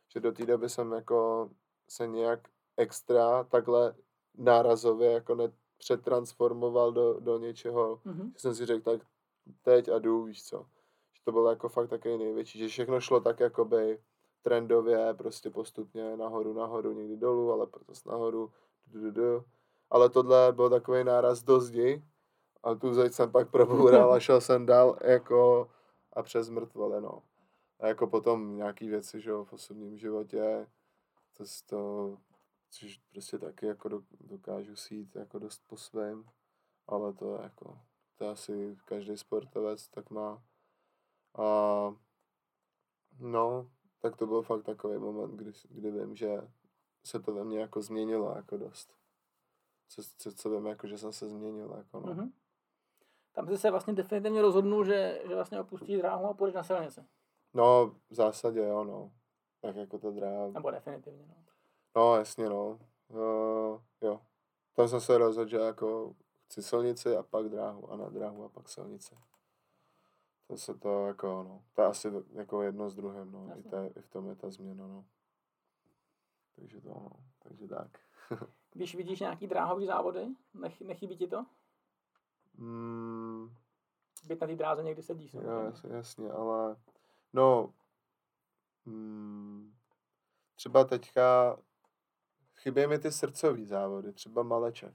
Že do té doby jsem jako se nějak extra takhle nárazově jako nepřetransformoval do, do něčeho, mm-hmm. že jsem si řekl, tak teď a jdu, víš co. To bylo jako fakt takový největší, že všechno šlo tak jakoby trendově, prostě postupně nahoru, nahoru, někdy dolů, ale zase nahoru, du, du, du. Ale tohle byl takový náraz do zdi, a tu zeď jsem pak proboural a šel jsem dál jako a přes mrtvole, no. A jako potom nějaký věci, že jo, v osobním životě, to, to což prostě taky jako dokážu sít jako dost po svém, ale to je jako, to asi každý sportovec tak má. A no, tak to byl fakt takový moment, kdy, kdy vím, že se to ve mně jako změnilo jako dost. Co, co, co vím, jako, že jsem se změnil, jako no. Mm-hmm tam jsi se vlastně definitivně rozhodnul, že, že vlastně opustíš dráhu a půjdeš na silnici. No, v zásadě jo, no. Tak jako to dráha. Nebo definitivně, no. No, jasně, no. Uh, jo. Tam jsem se rozhodl, že jako chci silnici a pak dráhu a na dráhu a pak silnici. To se to jako, no, to je asi jako jedno s druhým, no, i, ta, i v tom je ta změna, no. Takže to, no, takže tak. [LAUGHS] Když vidíš nějaký dráhový závody, nech, nechybí ti to? Mm. Být na té dráze někdy sedíš. Jo, jasně, jasně, ale no, mm, třeba teďka chybí mi ty srdcový závody, třeba Maleček.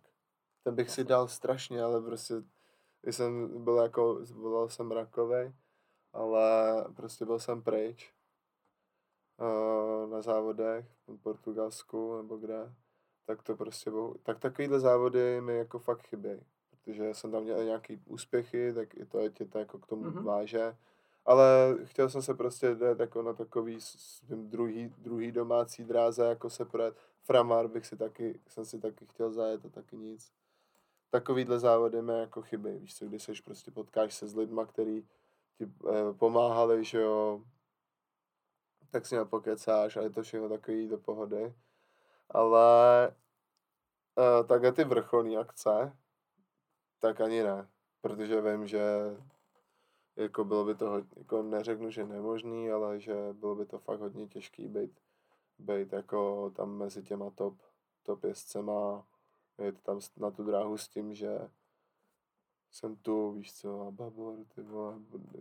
Ten bych si dal strašně, ale prostě jsem byl jako, volal jsem rakovej, ale prostě byl jsem pryč uh, na závodech v Portugalsku nebo kde, tak to prostě bylo, tak takovýhle závody mi jako fakt chybí, protože jsem tam měl nějaký úspěchy, tak i to je tě to jako k tomu mm-hmm. váže, ale chtěl jsem se prostě jít jako na takový druhý, druhý domácí dráze, jako se projet. Framar bych si taky, jsem si taky chtěl zajet a taky nic takovýhle závody mi jako chybí, víš co, když seš prostě potkáš se s lidma, který ti eh, pomáhali, že jo, tak si napokecáš a je to všechno takový do pohody. Ale eh, takhle ty vrcholní akce, tak ani ne, protože vím, že jako bylo by to, jako neřeknu, že nemožný, ale že bylo by to fakt hodně těžký být, být jako tam mezi těma top, top jezdcema jet tam na tu dráhu s tím, že jsem tu, víš co, a babor, ty vole,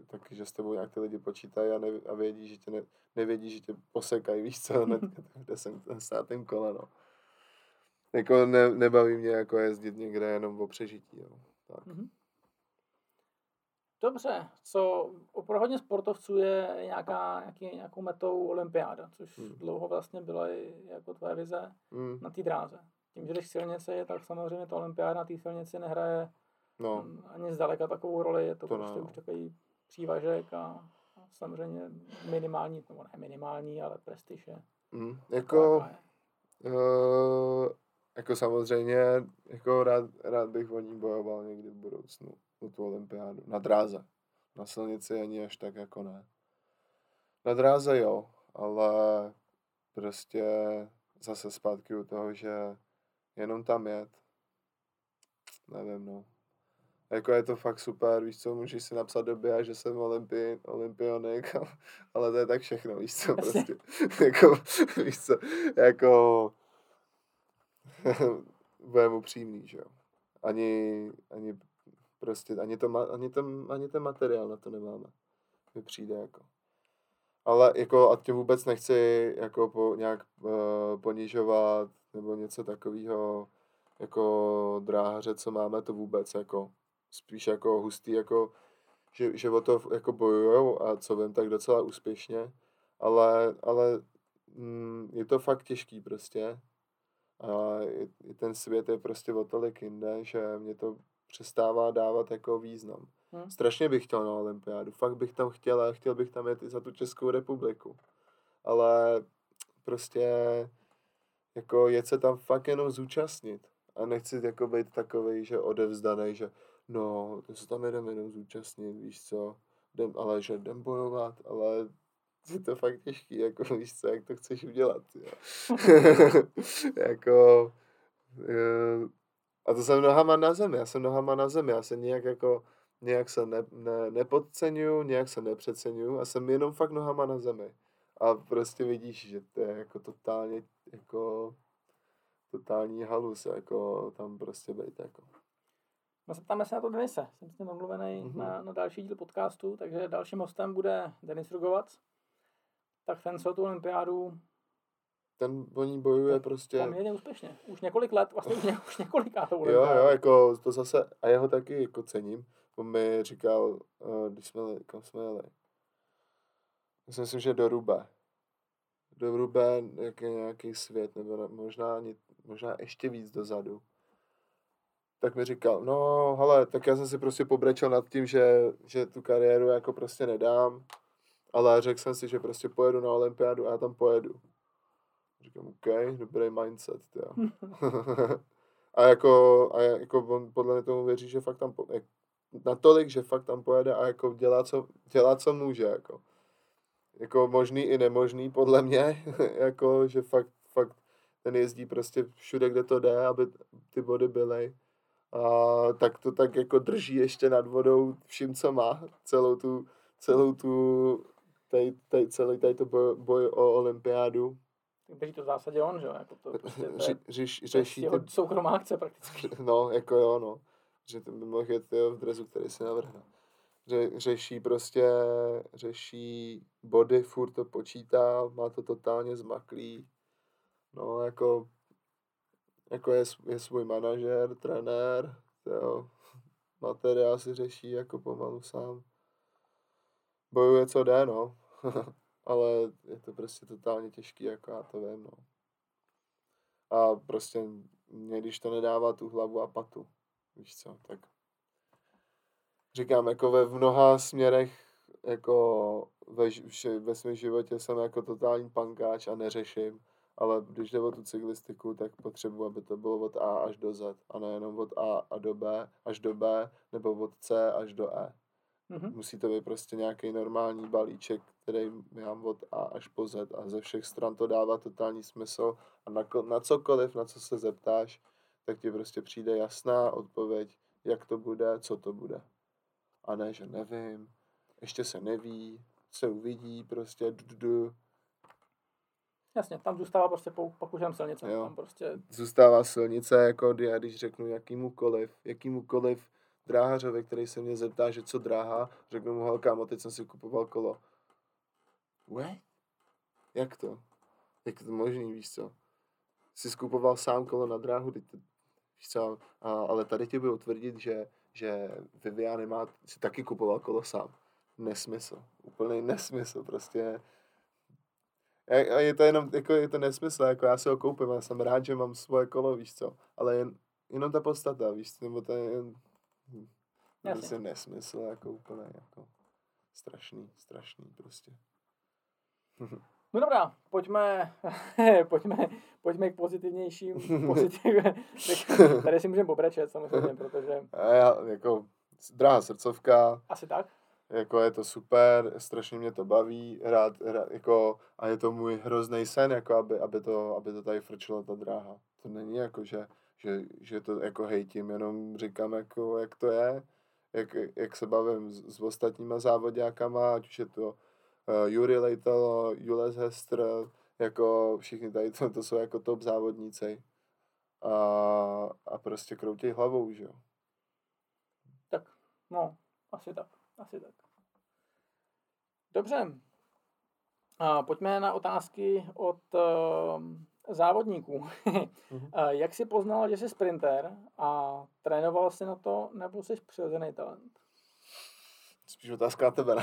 taky, že s tebou nějak ty lidi počítají a, ne, a vědí, že tě ne, nevědí, že tě posekají, víš co, hned, [LAUGHS] [LAUGHS] kde jsem ten státým kole, no. Jako ne, nebaví mě jako jezdit někde jenom o přežití, jo. Tak. Mm-hmm. Dobře, co pro hodně sportovců je nějaká, nějaký, nějakou metou olympiáda, což hmm. dlouho vlastně byla i jako tvoje vize hmm. na té dráze tím, že když silnice tak samozřejmě ta olympiáda na té silnici nehraje no. ani zdaleka takovou roli, je to, to prostě ne, už takový přívažek a, a samozřejmě minimální, nebo ne minimální, ale prestiž je. Mm, jako, uh, jako samozřejmě, jako rád, rád bych o ní bojoval někdy v budoucnu, o tu olympiádu, na dráze. Na silnici ani až tak jako ne. Na dráze jo, ale prostě zase zpátky u toho, že jenom tam jet. Nevím, no. Jako je to fakt super, víš co, můžeš si napsat do BIA, že jsem olympi, olympionik, [LAUGHS] ale to je tak všechno, víš co, prostě. [LAUGHS] jako, víš co, jako [LAUGHS] budeme upřímný, že jo. Ani, ani prostě, ani, to, ani, ten, ani ten materiál na to nemáme. Mi přijde jako. Ale jako a tě vůbec nechci jako po, nějak uh, ponižovat, nebo něco takového jako dráhaře, co máme, to vůbec jako spíš jako hustý, jako že, že o to jako bojujou a co vím, tak docela úspěšně, ale, ale mm, je to fakt těžký prostě a i, i ten svět je prostě o tolik jinde, že mě to přestává dávat jako význam. Hmm. Strašně bych chtěl na olympiádu, fakt bych tam chtěl a chtěl bych tam jet i za tu Českou republiku. Ale prostě jako jet se tam fakt jenom zúčastnit. A nechci jako být takový, že odevzdaný, že no, to se tam jedem jenom zúčastnit, víš co, jdem, ale že jdem bojovat, ale [LAUGHS] je to fakt těžký, jako [LAUGHS] víš co, jak to chceš udělat, [LAUGHS] jako, je, a to jsem nohama na zemi, já jsem nohama na zemi, já se nějak jako, nějak se ne, ne, nepodceňuju, nějak se nepřeceňuju a jsem jenom fakt nohama na zemi. A prostě vidíš, že to je jako totálně jako totální halus, jako tam prostě být jako. No zeptáme se na to Denise, jsem s ním omluvený mm-hmm. na, na další díl podcastu, takže dalším hostem bude Denis Rugovac. Tak ten celou tu olympiádu ten o ní bojuje prostě. Poměrně úspěšně. Už několik let, vlastně už, ně, už to Jo, jo, jako to zase, a jeho taky jako cením. On mi říkal, uh, když jsme, kam jsme jeli, já si myslím, že do Rube. Do Rube jak je nějaký svět, nebo možná, možná ještě víc dozadu. Tak mi říkal, no hele, tak já jsem si prostě pobrečel nad tím, že, že tu kariéru jako prostě nedám, ale řekl jsem si, že prostě pojedu na olympiádu a já tam pojedu. Říkám, OK, dobrý mindset, jo. [LAUGHS] [LAUGHS] a jako, a jako on podle mě tomu věří, že fakt tam, natolik, že fakt tam pojede a jako dělá, co, dělá, co může, jako jako možný i nemožný, podle mě, [LAUGHS] jako, že fakt, fakt ten jezdí prostě všude, kde to jde, aby ty body byly. A tak to tak jako drží ještě nad vodou vším, co má, celou tu, celou tu, tady, tady, celý tady to boj, boj o olympiádu. Drží to v zásadě on, že jo? Jako to, [LAUGHS] prostě, to je, Ři, řeší jeho ty... soukromá akce prakticky. [LAUGHS] No, jako jo, no. Že to by mohl jet v drezu, který si navrhne. Ře, řeší prostě, řeší body, furt to počítá, má to totálně zmaklý. No, jako, jako je, je svůj manažer, trenér, jo. [LAUGHS] Materiál si řeší jako pomalu sám. Bojuje co jde, no. [LAUGHS] Ale je to prostě totálně těžký, jako já to vím, no. A prostě mě, když to nedává tu hlavu a patu, víš co, tak říkám, jako ve mnoha směrech, jako ve, ve svém životě jsem jako totální pankáč a neřeším, ale když jde o tu cyklistiku, tak potřebuji, aby to bylo od A až do Z a nejenom od A a do B až do B, nebo od C až do E. Mm-hmm. Musí to být prostě nějaký normální balíček, který mám od A až po Z a ze všech stran to dává totální smysl a na, na cokoliv, na co se zeptáš, tak ti prostě přijde jasná odpověď, jak to bude, co to bude. A ne, že nevím, ještě se neví, se uvidí, prostě du, du. Jasně, tam zůstává prostě pokušem silnice. Jo. Tam prostě... Zůstává silnice, jako já když řeknu jakýmukoliv, jakýmukoliv dráhařovi, který se mě zeptá, že co dráha, řeknu mu, helka, teď jsem si kupoval kolo. What? Jak to? Jak to možný, víš co? Jsi skupoval sám kolo na dráhu, teď co? A, ale tady ti budu tvrdit, že, že Vivian má, si taky kupoval kolo sám. Nesmysl. Úplný nesmysl. Prostě a je to jenom, jako je to nesmysl, jako já si ho koupím, já jsem rád, že mám svoje kolo, víš co, ale jen, jenom ta podstata, víš co, nebo to je jen, to je prostě nesmysl, jako úplně, jako strašný, strašný prostě. [LAUGHS] No dobrá, pojďme, [LAUGHS] pojďme, pojďme k pozitivnějším, [LAUGHS] pozitiv, tady si můžeme pobrečet samozřejmě, protože... A já, jako, drahá srdcovka. Asi tak. Jako je to super, strašně mě to baví, hrát, hrát jako, a je to můj hrozný sen, jako aby, aby, to, aby to tady frčilo ta dráha. To není jako, že, že, že to jako hejtím, jenom říkám, jako, jak to je, jak, jak se bavím s, s ostatníma závodňákama, ať už je to uh, Juri Leitalo, Jules Hester, jako všichni tady to, to jsou jako top závodníci. A, a prostě kroutí hlavou, že jo. Tak, no, asi tak, asi tak. Dobře. A pojďme na otázky od uh, závodníků. [LAUGHS] mm-hmm. Jak jsi poznal, že jsi sprinter a trénoval jsi na to, nebo jsi přirozený talent? Spíš otázka na tebe. [LAUGHS]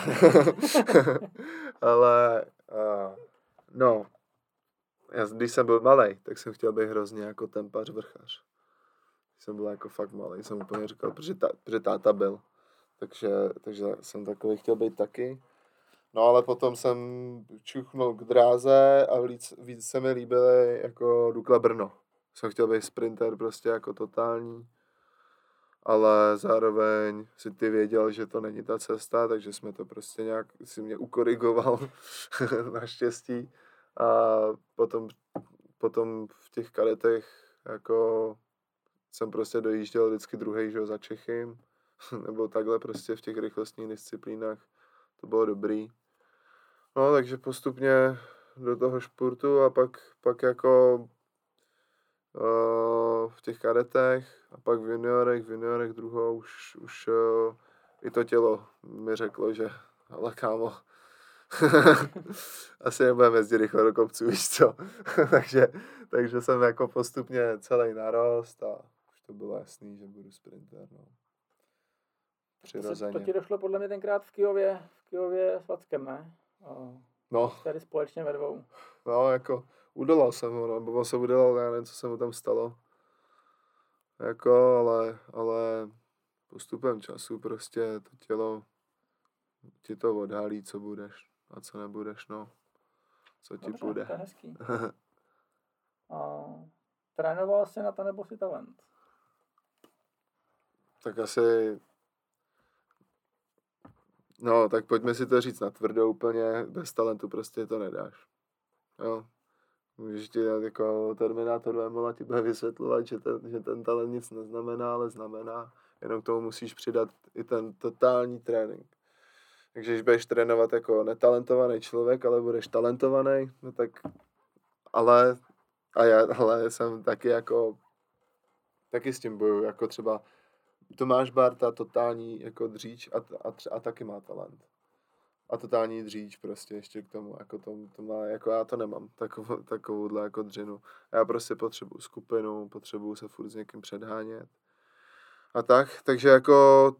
Ale uh, no, já, když jsem byl malý, tak jsem chtěl být hrozně jako tempař vrchař. Když jsem byl jako fakt malý, jsem úplně říkal, protože, ta, protože táta byl. Takže, takže jsem takový chtěl být taky. No ale potom jsem čuchnul k dráze a víc, víc se mi líbily jako Dukla Brno. Jsem chtěl být sprinter prostě jako totální, ale zároveň si ty věděl, že to není ta cesta, takže jsme to prostě nějak, si mě ukorigoval [LAUGHS] naštěstí. A potom, potom v těch kadetech jako jsem prostě dojížděl vždycky druhý, že za Čechym, [LAUGHS] nebo takhle prostě v těch rychlostních disciplínách to bylo dobrý. No, takže postupně do toho športu a pak, pak jako v těch kadetech a pak v juniorech, v juniorech druhou už, už uh, i to tělo mi řeklo, že ale kámo, [LAUGHS] asi nebudeme jezdit rychle do kopců, víš co. [LAUGHS] takže, takže jsem jako postupně celý narost a už to bylo jasný, že budu sprinter. No. Přirozeně. To, to ti došlo podle mě tenkrát v Kijově, v Kijově s Vackem, ne? No. Tady společně ve dvou. No, jako udolal jsem ho, nebo no, se udolal, já nevím, co se mu tam stalo. Jako, ale, ale postupem času prostě to tělo ti to odhalí, co budeš a co nebudeš, no. Co ti Dobře, bude. to je hezký. [LAUGHS] a, trénoval jsi na to nebo si talent? Tak asi No, tak pojďme si to říct na tvrdou úplně, bez talentu prostě to nedáš. Jo. Můžeš ti jako Terminátor Vemola ti bude vysvětlovat, že ten, že ten talent nic neznamená, ale znamená. Jenom k tomu musíš přidat i ten totální trénink. Takže když budeš trénovat jako netalentovaný člověk, ale budeš talentovaný, no tak ale, a já, ale jsem taky jako taky s tím boju, jako třeba Tomáš Barta, totální jako dříč a, a, a taky má talent. A totální dříč prostě ještě k tomu, jako to, to má, jako já to nemám, takovou, takovouhle jako dřinu. Já prostě potřebuju skupinu, potřebuju se furt s někým předhánět. A tak, takže jako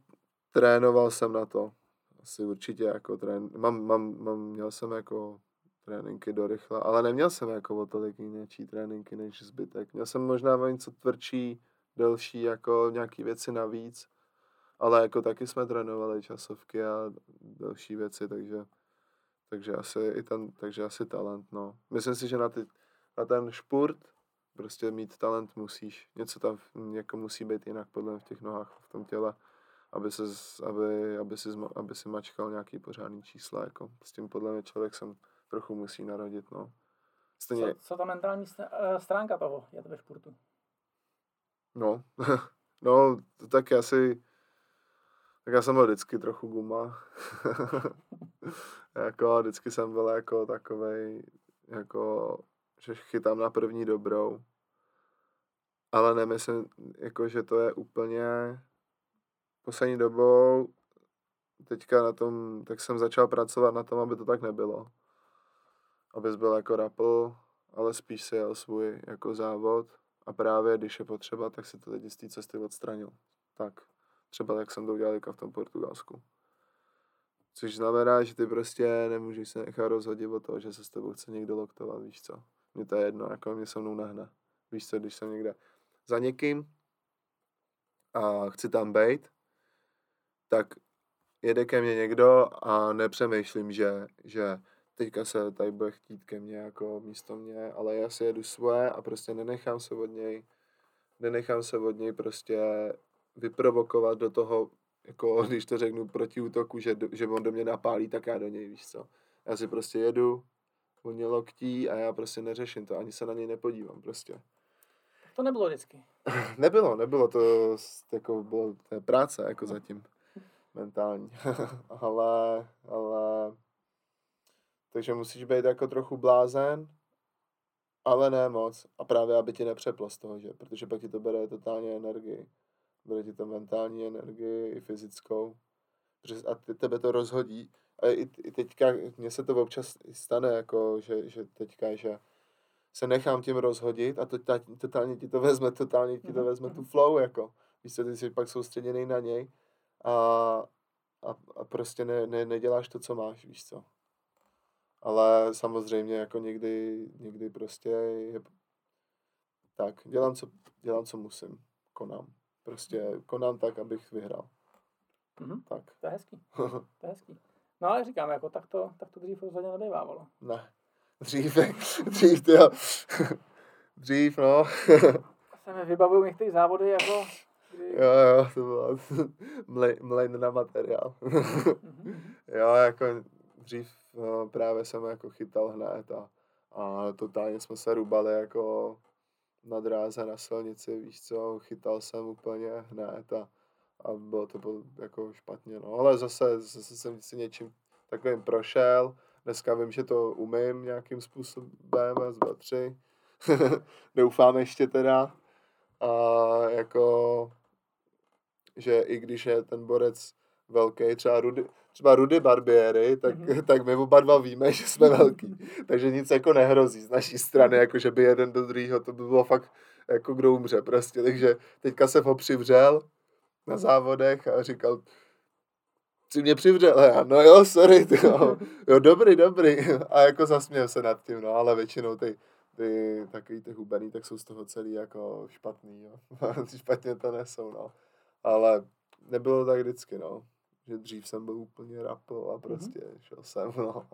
trénoval jsem na to. Asi určitě jako trén, mám, mám, mám, měl jsem jako tréninky do rychla, ale neměl jsem jako o tolik jiněčí tréninky než zbytek. Měl jsem možná něco tvrdší, delší, jako nějaký věci navíc, ale jako taky jsme trénovali časovky a další věci, takže, takže asi i ten, takže asi talent, no. Myslím si, že na, ty, na ten špurt prostě mít talent musíš. Něco tam jako musí být jinak podle v těch nohách, v tom těle, aby, se, aby, aby, si, aby si mačkal nějaký pořádný čísla. Jako. S tím podle mě člověk jsem trochu musí narodit. No. Stejně... Co, co ta mentální eh, stránka toho je ve športu? No, [LAUGHS] no, tak asi, tak já jsem byl vždycky trochu guma. [LAUGHS] jako vždycky jsem byl jako takovej, jako, že chytám na první dobrou. Ale nemyslím, jako, že to je úplně poslední dobou teďka na tom, tak jsem začal pracovat na tom, aby to tak nebylo. Abys byl jako rapl, ale spíš si jel svůj jako závod a právě když je potřeba, tak si to lidi z té cesty odstranil. Tak, třeba jak jsem to udělal v tom Portugalsku. Což znamená, že ty prostě nemůžeš se nechat rozhodit o toho, že se s tebou chce někdo loktovat, víš co. Mně to je jedno, jako mě se mnou nahne. Víš co, když jsem někde za někým a chci tam být, tak jede ke mně někdo a nepřemýšlím, že, že teďka se tady bude chtít ke mně jako místo mě, ale já si jedu svoje a prostě nenechám se od něj, nenechám se od něj prostě vyprovokovat do toho, jako [LAUGHS] když to řeknu proti útoku, že, že on do mě napálí, tak já do něj, víš co. Já si prostě jedu, on mě loktí a já prostě neřeším to, ani se na něj nepodívám prostě. To nebylo vždycky. [LAUGHS] nebylo, nebylo, to jako bylo to je práce jako zatím mentální, [LAUGHS] ale, ale takže musíš být jako trochu blázen, ale ne moc. A právě, aby ti nepřeplo z toho, že? Protože pak ti to bere totálně energii. Bere ti to mentální energii, i fyzickou. A ty, tebe to rozhodí. A i, i teďka, mně se to občas stane, jako, že, že teďka, že se nechám tím rozhodit a to, totálně ti to vezme, totálně ti to mhm, vezme tu flow, jako. Víš co, ty jsi pak soustředěný na něj a, a, a prostě ne, ne, neděláš to, co máš, víš co ale samozřejmě jako někdy, někdy prostě je tak, dělám co, dělám, co musím, konám. Prostě konám tak, abych vyhrál. Mm-hmm. Tak. To je hezký. [LAUGHS] to je hezký. No ale říkám, jako tak to, tak to dřív rozhodně nebývávalo. Ne. Dřív, [LAUGHS] dřív, ty [LAUGHS] Dřív, no. se mi vybavují některé závody, jako... Kdy... Jo, jo, to bylo mlej, mlej na materiál. mm-hmm. jo, jako dřív no, právě jsem jako chytal hned a, a totálně jsme se rubali jako na dráze na silnici, víš co, chytal jsem úplně hned a, a bylo to bylo jako špatně, no, ale zase, zase jsem si něčím takovým prošel, dneska vím, že to umím nějakým způsobem, z dva, tři, [LAUGHS] doufám ještě teda, a jako, že i když je ten borec velký, třeba Rudy, třeba Rudy Barbieri, tak, mm-hmm. [LAUGHS] tak my oba dva víme, že jsme velký. Takže nic jako nehrozí z naší strany, jako že by jeden do druhého, to by bylo fakt jako kdo umře prostě. Takže teďka se ho přivřel na závodech a říkal, si mě přivřel, já, no jo, sorry, ty, jo, [LAUGHS] jo, dobrý, dobrý. A jako zasměl se nad tím, no, ale většinou ty, ty takový ty hubený, tak jsou z toho celý jako špatný, jo. [LAUGHS] Špatně to nesou, no. Ale nebylo tak vždycky, no že dřív jsem byl úplně rapl a mhm. prostě mm-hmm. šel jsem, [LAUGHS] no.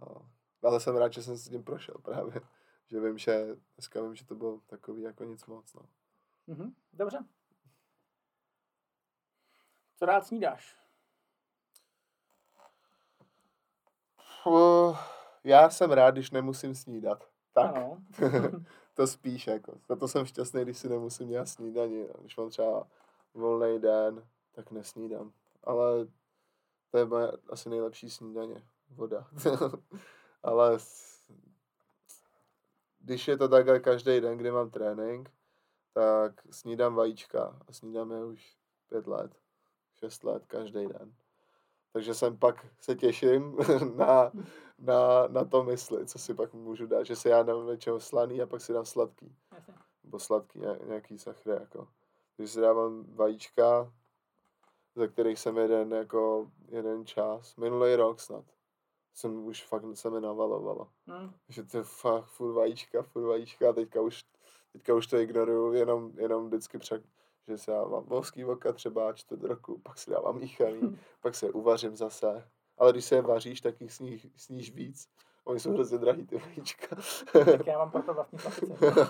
no. Ale jsem rád, že jsem s tím prošel právě. Že vím, že dneska vím, že to bylo takový jako nic moc, no. Mm-hmm. Dobře. Co rád snídáš? Uh, já jsem rád, když nemusím snídat. Tak. [LAUGHS] to spíš jako. Za to jsem šťastný, když si nemusím dělat snídaní. Když mám třeba volný den, tak nesnídám. Ale to je moje asi nejlepší snídaně. Voda. [LAUGHS] Ale když je to takhle každý den, kdy mám trénink, tak snídám vajíčka a snídám je už pět let, šest let, každý den. Takže jsem pak se těším [LAUGHS] na, na, na to mysli, co si pak můžu dát, že si já dám něčeho slaný a pak si dám sladký. Nebo sladký nějaký sachry, jako. Když si dávám vajíčka, ze kterých jsem jeden, jako jeden čas, minulý rok snad, jsem už fakt se mi navalovalo. Hmm. Že to je fakt furt vajíčka, furt vajíčka a teďka už, teďka už to ignoruju, jenom, jenom vždycky přek, že si dávám volský voka třeba čtvrt roku, pak si dávám [LAUGHS] míchaný, hmm. pak se uvařím zase. Ale když se je vaříš, tak jich sníš, sníš víc. Oni jsou hrozně drahý, ty vajíčka. tak já mám proto vlastní papice. [LAUGHS]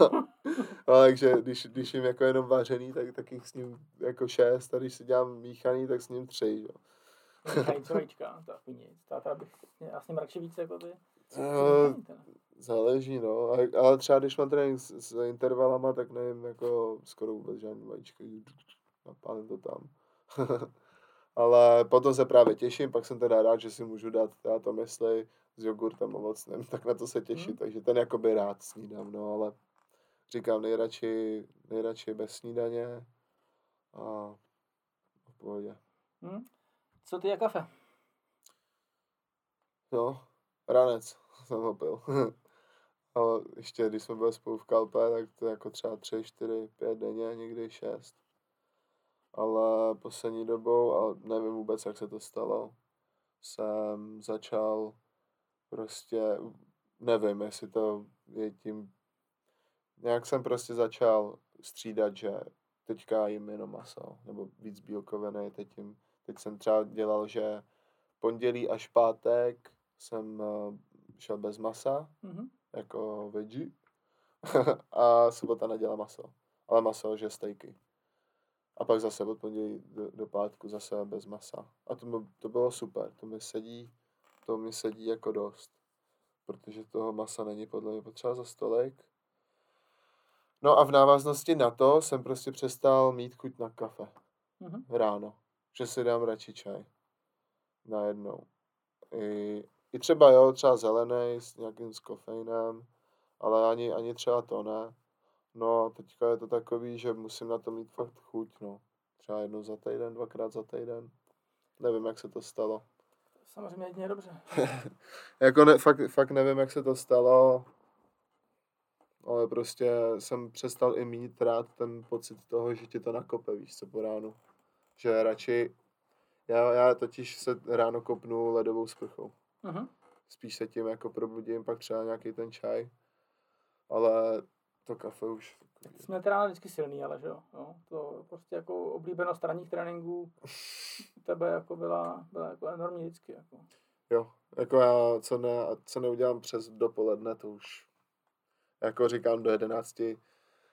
no, takže když, když jim jako jenom vařený, tak, tak jich s ním jako šest a když si dělám míchaný, tak s ním tři. Jo. Míchaný co vajíčka, to je nic. Táta bych, já s ním radši víc jako ty. Uh, záleží, no. Ale třeba když mám trénink s, s intervalama, tak nevím, jako skoro vůbec žádný vajíčka. Napálím to tam. [LAUGHS] ale potom se právě těším, pak jsem teda rád, že si můžu dát, já to mysli, s jogurtem ovocným, tak na to se těším, hmm. takže ten jakoby rád snídám, no ale říkám nejradši, nejradši bez snídaně a v pohodě. Hmm. Co ty a kafe? No, ranec jsem ho pil. [LAUGHS] Ale ještě, když jsme byli spolu v Kalpe, tak to jako třeba 3, 4, 5 denně, někdy 6. Ale poslední dobou, a nevím vůbec, jak se to stalo, jsem začal prostě, nevím, jestli to je tím, nějak jsem prostě začal střídat, že teďka jim jenom maso, nebo víc bílkoviny, teď, jim, teď jsem třeba dělal, že pondělí až pátek jsem uh, šel bez masa, mm-hmm. jako veggie, [LAUGHS] a sobota nedělá maso, ale maso, že stejky. A pak zase od pondělí do, do pátku zase bez masa. A to, to bylo super, to mi sedí, to mi sedí jako dost. Protože toho masa není podle mě potřeba za stolik. No a v návaznosti na to jsem prostě přestal mít chuť na kafe. Mm-hmm. Ráno. Že si dám radši čaj. Najednou. I, I třeba jo, třeba zelený s nějakým s kofeinem, ale ani, ani třeba to ne. No a teďka je to takový, že musím na to mít fakt chuť, no. Třeba jednou za týden, dvakrát za týden. Nevím, jak se to stalo. Samozřejmě jedině dobře. [LAUGHS] jako ne, fakt, fakt nevím, jak se to stalo, ale prostě jsem přestal i mít rád ten pocit toho, že ti to nakope, víš co, po ránu. Že radši, já, já totiž se ráno kopnu ledovou sprchou. Uh-huh. Spíš se tím jako probudím, pak třeba nějaký ten čaj, ale to kafe už jsme teda vždycky silný, ale že jo. jo. To prostě jako oblíbenost ranních tréninků tebe jako byla, byla jako enormní vždycky. Jako. Jo, jako já, co, ne, co neudělám přes dopoledne, to už jako říkám do jedenácti.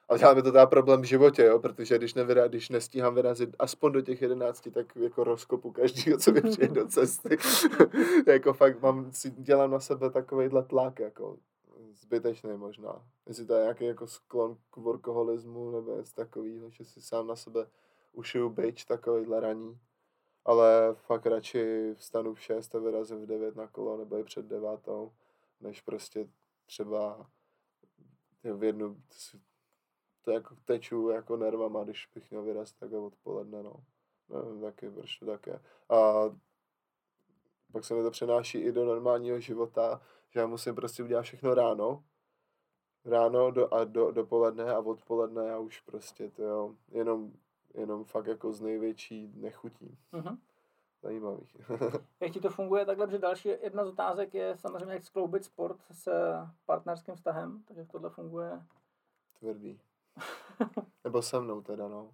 Ale dělá mi to teda problém v životě, jo, protože když, nevyra, když nestíhám vyrazit aspoň do těch jedenácti, tak jako rozkopu každýho, co mi přijde do cesty. [LAUGHS] jako fakt mám, si dělám na sebe takovýhle tlak, jako zbytečný možná. Jestli to je nějaký jako sklon k workoholismu nebo něco takového, že si sám na sebe ušiju byč takovýhle raní. Ale fakt radši vstanu v 6 a vyrazím v 9 na kolo nebo i před devátou, než prostě třeba v jednu, to jako teču jako nervama, když bych měl vyrazit takhle odpoledne, no. Nevím taky, proč to tak je. A pak se mi to přenáší i do normálního života, že já musím prostě udělat všechno ráno, ráno do, a do, dopoledne a odpoledne já už prostě to jo, jenom, jenom fakt jako z největší nechutí. Uh-huh. Zajímavý. [LAUGHS] jak ti to funguje takhle, že další jedna z otázek je samozřejmě, jak skloubit sport s partnerským vztahem, takže tohle funguje? Tvrdý. [LAUGHS] Nebo se mnou teda, no.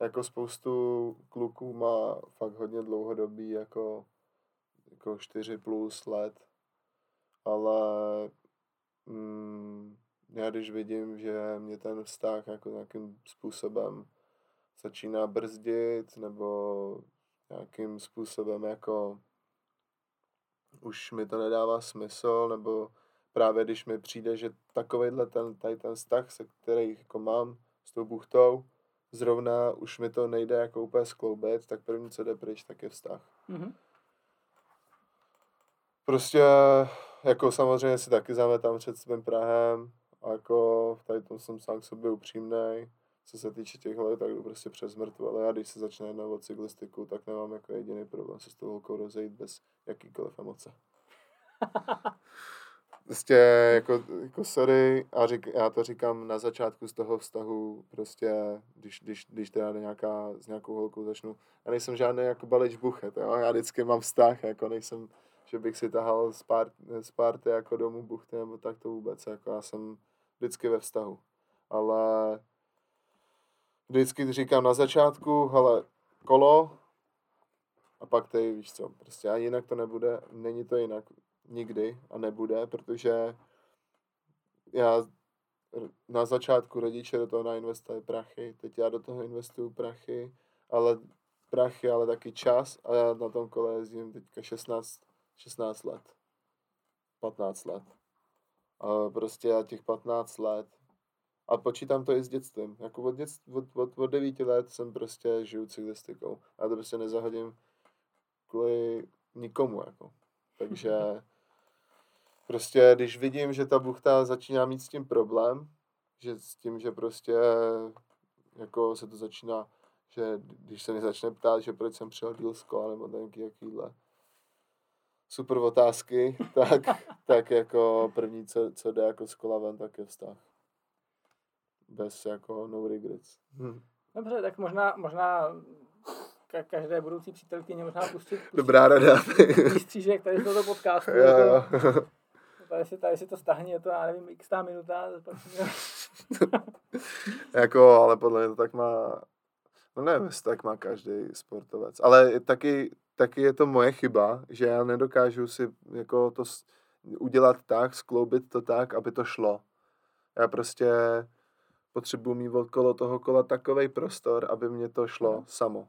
Jako spoustu kluků má fakt hodně dlouhodobý, jako, jako 4 plus let ale mm, já když vidím, že mě ten vztah jako nějakým způsobem začíná brzdit, nebo nějakým způsobem jako už mi to nedává smysl, nebo právě když mi přijde, že takovýhle ten, tady ten vztah, se který jako mám s tou buchtou, zrovna už mi to nejde jako úplně skloubit, tak první, co jde pryč, tak je vztah. Mm-hmm. Prostě jako samozřejmě si taky zametám před svým Prahem a jako tady tom jsem sám k sobě upřímnej. Co se týče těch let, tak jdu prostě přes mrtvu, ale já když se začne jednat o cyklistiku, tak nemám jako jediný problém se s tou holkou rozejít bez jakýkoliv emoce. [LAUGHS] prostě jako, jako sorry, a řík, já to říkám na začátku z toho vztahu, prostě, když, když, když teda nějaká, s nějakou holkou začnu, já nejsem žádný jako balič buchet, jo? já vždycky mám vztah, jako nejsem, že bych si tahal z, pár, z párty jako domů buchty, nebo tak to vůbec, jako já jsem vždycky ve vztahu, ale vždycky říkám na začátku, hele, kolo, a pak tady, víš co, prostě a jinak to nebude, není to jinak nikdy a nebude, protože já na začátku rodiče do toho nainvestovali prachy, teď já do toho investuju prachy, ale prachy, ale taky čas a já na tom kole jezdím teďka 16, 16 let, 15 let. A prostě já těch 15 let a počítám to i s dětstvím. Jako od, dětstv, od, od, od 9 let jsem prostě žiju cyklistikou. A to prostě nezahodím kvůli nikomu, jako. Takže [LAUGHS] prostě, když vidím, že ta buchta začíná mít s tím problém, že s tím, že prostě jako se to začíná, že když se mi začne ptát, že proč jsem přijel díl z kola, nebo nějaký jakýhle super otázky, [LAUGHS] tak, tak jako první, co, co jde jako z kola ven, tak je vztah. Bez jako no regrets. Hm. Dobře, tak možná, možná ka- každé budoucí přítelkyně možná pustit, pustit Dobrá rada. výstřížek tady z tohoto podcastu. Jo, jo. Tady si, tady si to stahně, to já nevím, x minuta. [LAUGHS] jako, ale podle mě to tak má, no jestli tak má každý sportovec, ale taky, taky je to moje chyba, že já nedokážu si jako to udělat tak, skloubit to tak, aby to šlo. Já prostě potřebuji mít okolo toho kola takový prostor, aby mě to šlo no. samo.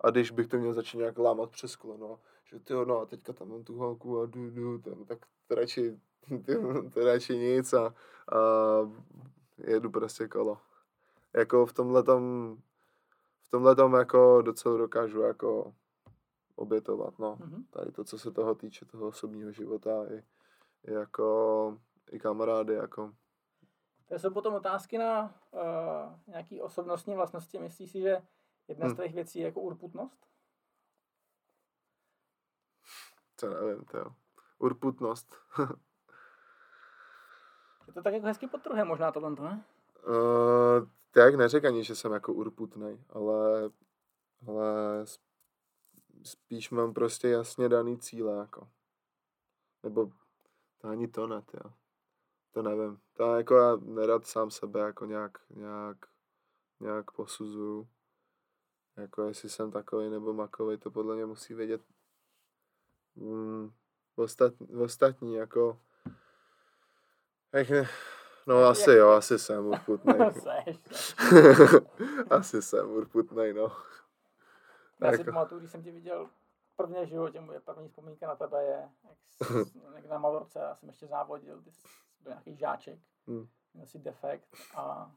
A když bych to měl začít nějak lámat přes koleno, že ty no a teďka tam mám tu holku a jdu, jdu, tam, tak to radši, [LAUGHS] ty, to radši nic a, a jedu prostě kolo. Jako v tomhle tom, v tomhle tom jako docela dokážu jako obětovat, no. Mm-hmm. Tady to, co se toho týče, toho osobního života i, i jako i kamarády, jako. To jsou potom otázky na uh, nějaký osobnostní vlastnosti. Myslíš si, že Jedna hmm. z těch věcí je jako urputnost? Co nevím, to jo. Urputnost. [LAUGHS] je to tak jako hezky podtrhem možná tohle, ne? Uh, tak neřek ani, že jsem jako urputný, ale, ale spíš mám prostě jasně daný cíle, jako. Nebo to ani to ne, jo. To nevím. To jako já nerad sám sebe jako nějak, nějak, nějak posuzuju. Jako jestli jsem takový nebo makový, to podle mě musí vědět mm, ostatní, ostatní, jako jak ne, no asi jo, asi jsem urputnej. [LAUGHS] [LAUGHS] asi jsem urputnej, no. Já si jako- pamatuju, když jsem tě viděl prvně v životě, moje první vzpomínka na tebe je, jak, jak [LAUGHS] na Malorce, já jsem ještě závodil, ty jsi byl nějaký žáček, hmm. měl si defekt a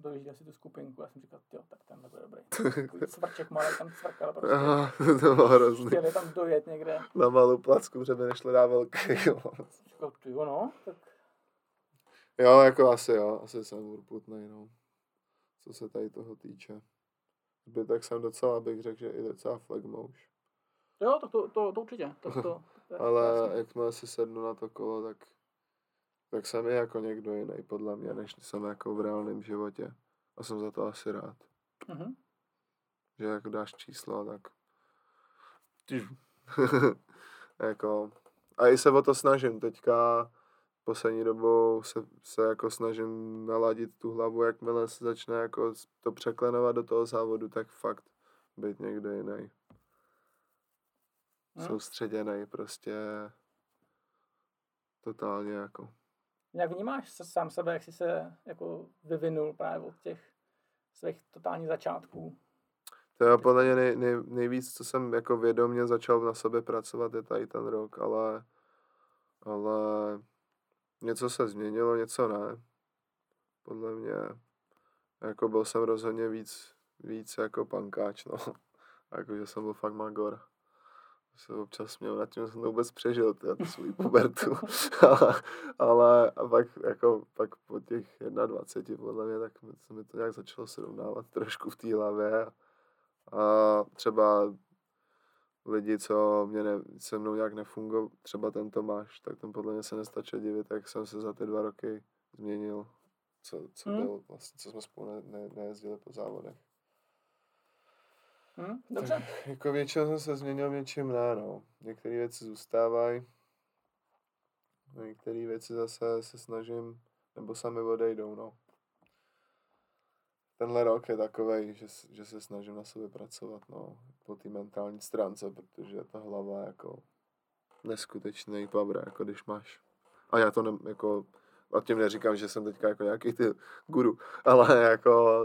dojížděl si tu skupinku. Já jsem říkal, jo, tak ten bude dobrý. [LAUGHS] Svrček malý tam cvrkal prostě. Aha, [LAUGHS] to bylo hrozný. Chtěli tam dojet někde. Na malou placku, že by nešli dát velký. Říkal, ty jo, no, tak... Jo, jako asi jo, asi jsem urputnej, no. Co se tady toho týče. By tak jsem docela, bych řekl, že i docela flagmouš. Jo, tak to, to, to určitě. To, [LAUGHS] to, to, Ale jak jsme si sednu na to kolo, tak tak jsem je jako někdo jiný, podle mě, než jsem jako v reálném životě. A jsem za to asi rád. Mm-hmm. Že jako dáš číslo, tak... [LAUGHS] jako... A i se o to snažím. Teďka poslední dobou se, se jako snažím naladit tu hlavu, jakmile se začne jako to překlenovat do toho závodu, tak fakt být někde jiný. Hmm. Soustředěný prostě totálně jako. Jak vnímáš sám sebe, jak jsi se jako vyvinul právě od těch svých totálních začátků? To je podle mě nej, nej, nejvíc, co jsem jako vědomě začal na sobě pracovat, je tady ten rok, ale, ale něco se změnilo, něco ne. Podle mě, jako byl jsem rozhodně víc, víc jako pankáč, no. [LAUGHS] Jako, že jsem byl fakt magor. Se občas měl nad tím, jsem to vůbec přežil, teda, tu svůj pubertu. [LAUGHS] ale, ale a pak, jako, pak po těch 21, podle mě, tak se mi to nějak začalo srovnávat trošku v té hlavě. A třeba lidi, co mě ne, se mnou nějak nefungovali, třeba ten Tomáš, tak ten podle mě se nestačil divit, jak jsem se za ty dva roky změnil, co, co hmm. byl, vlastně, co jsme spolu ne, ne, nejezdili po závodech. Hmm, dobře. Tak, jako většinou jsem se změnil něčím ne, no. Některé věci zůstávají, některé věci zase se snažím, nebo sami odejdou, no tenhle rok je takový, že, že se snažím na sobě pracovat, no, po té mentální stránce, protože ta hlava jako neskutečný power, jako když máš. A já to ne, jako, a tím neříkám, že jsem teďka jako nějaký ty guru, [LAUGHS] ale jako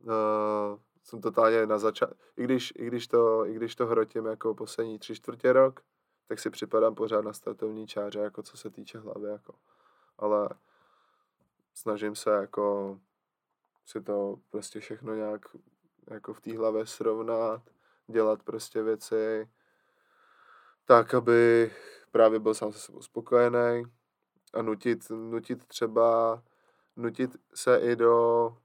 uh, jsem totálně na začátku, i když, i, když to, i když to hrotím jako poslední tři čtvrtě rok, tak si připadám pořád na startovní čáře, jako co se týče hlavy, jako. Ale snažím se jako si to prostě všechno nějak jako v té hlavě srovnat, dělat prostě věci tak, aby právě byl sám se sebou spokojený a nutit, nutit třeba, nutit se i do,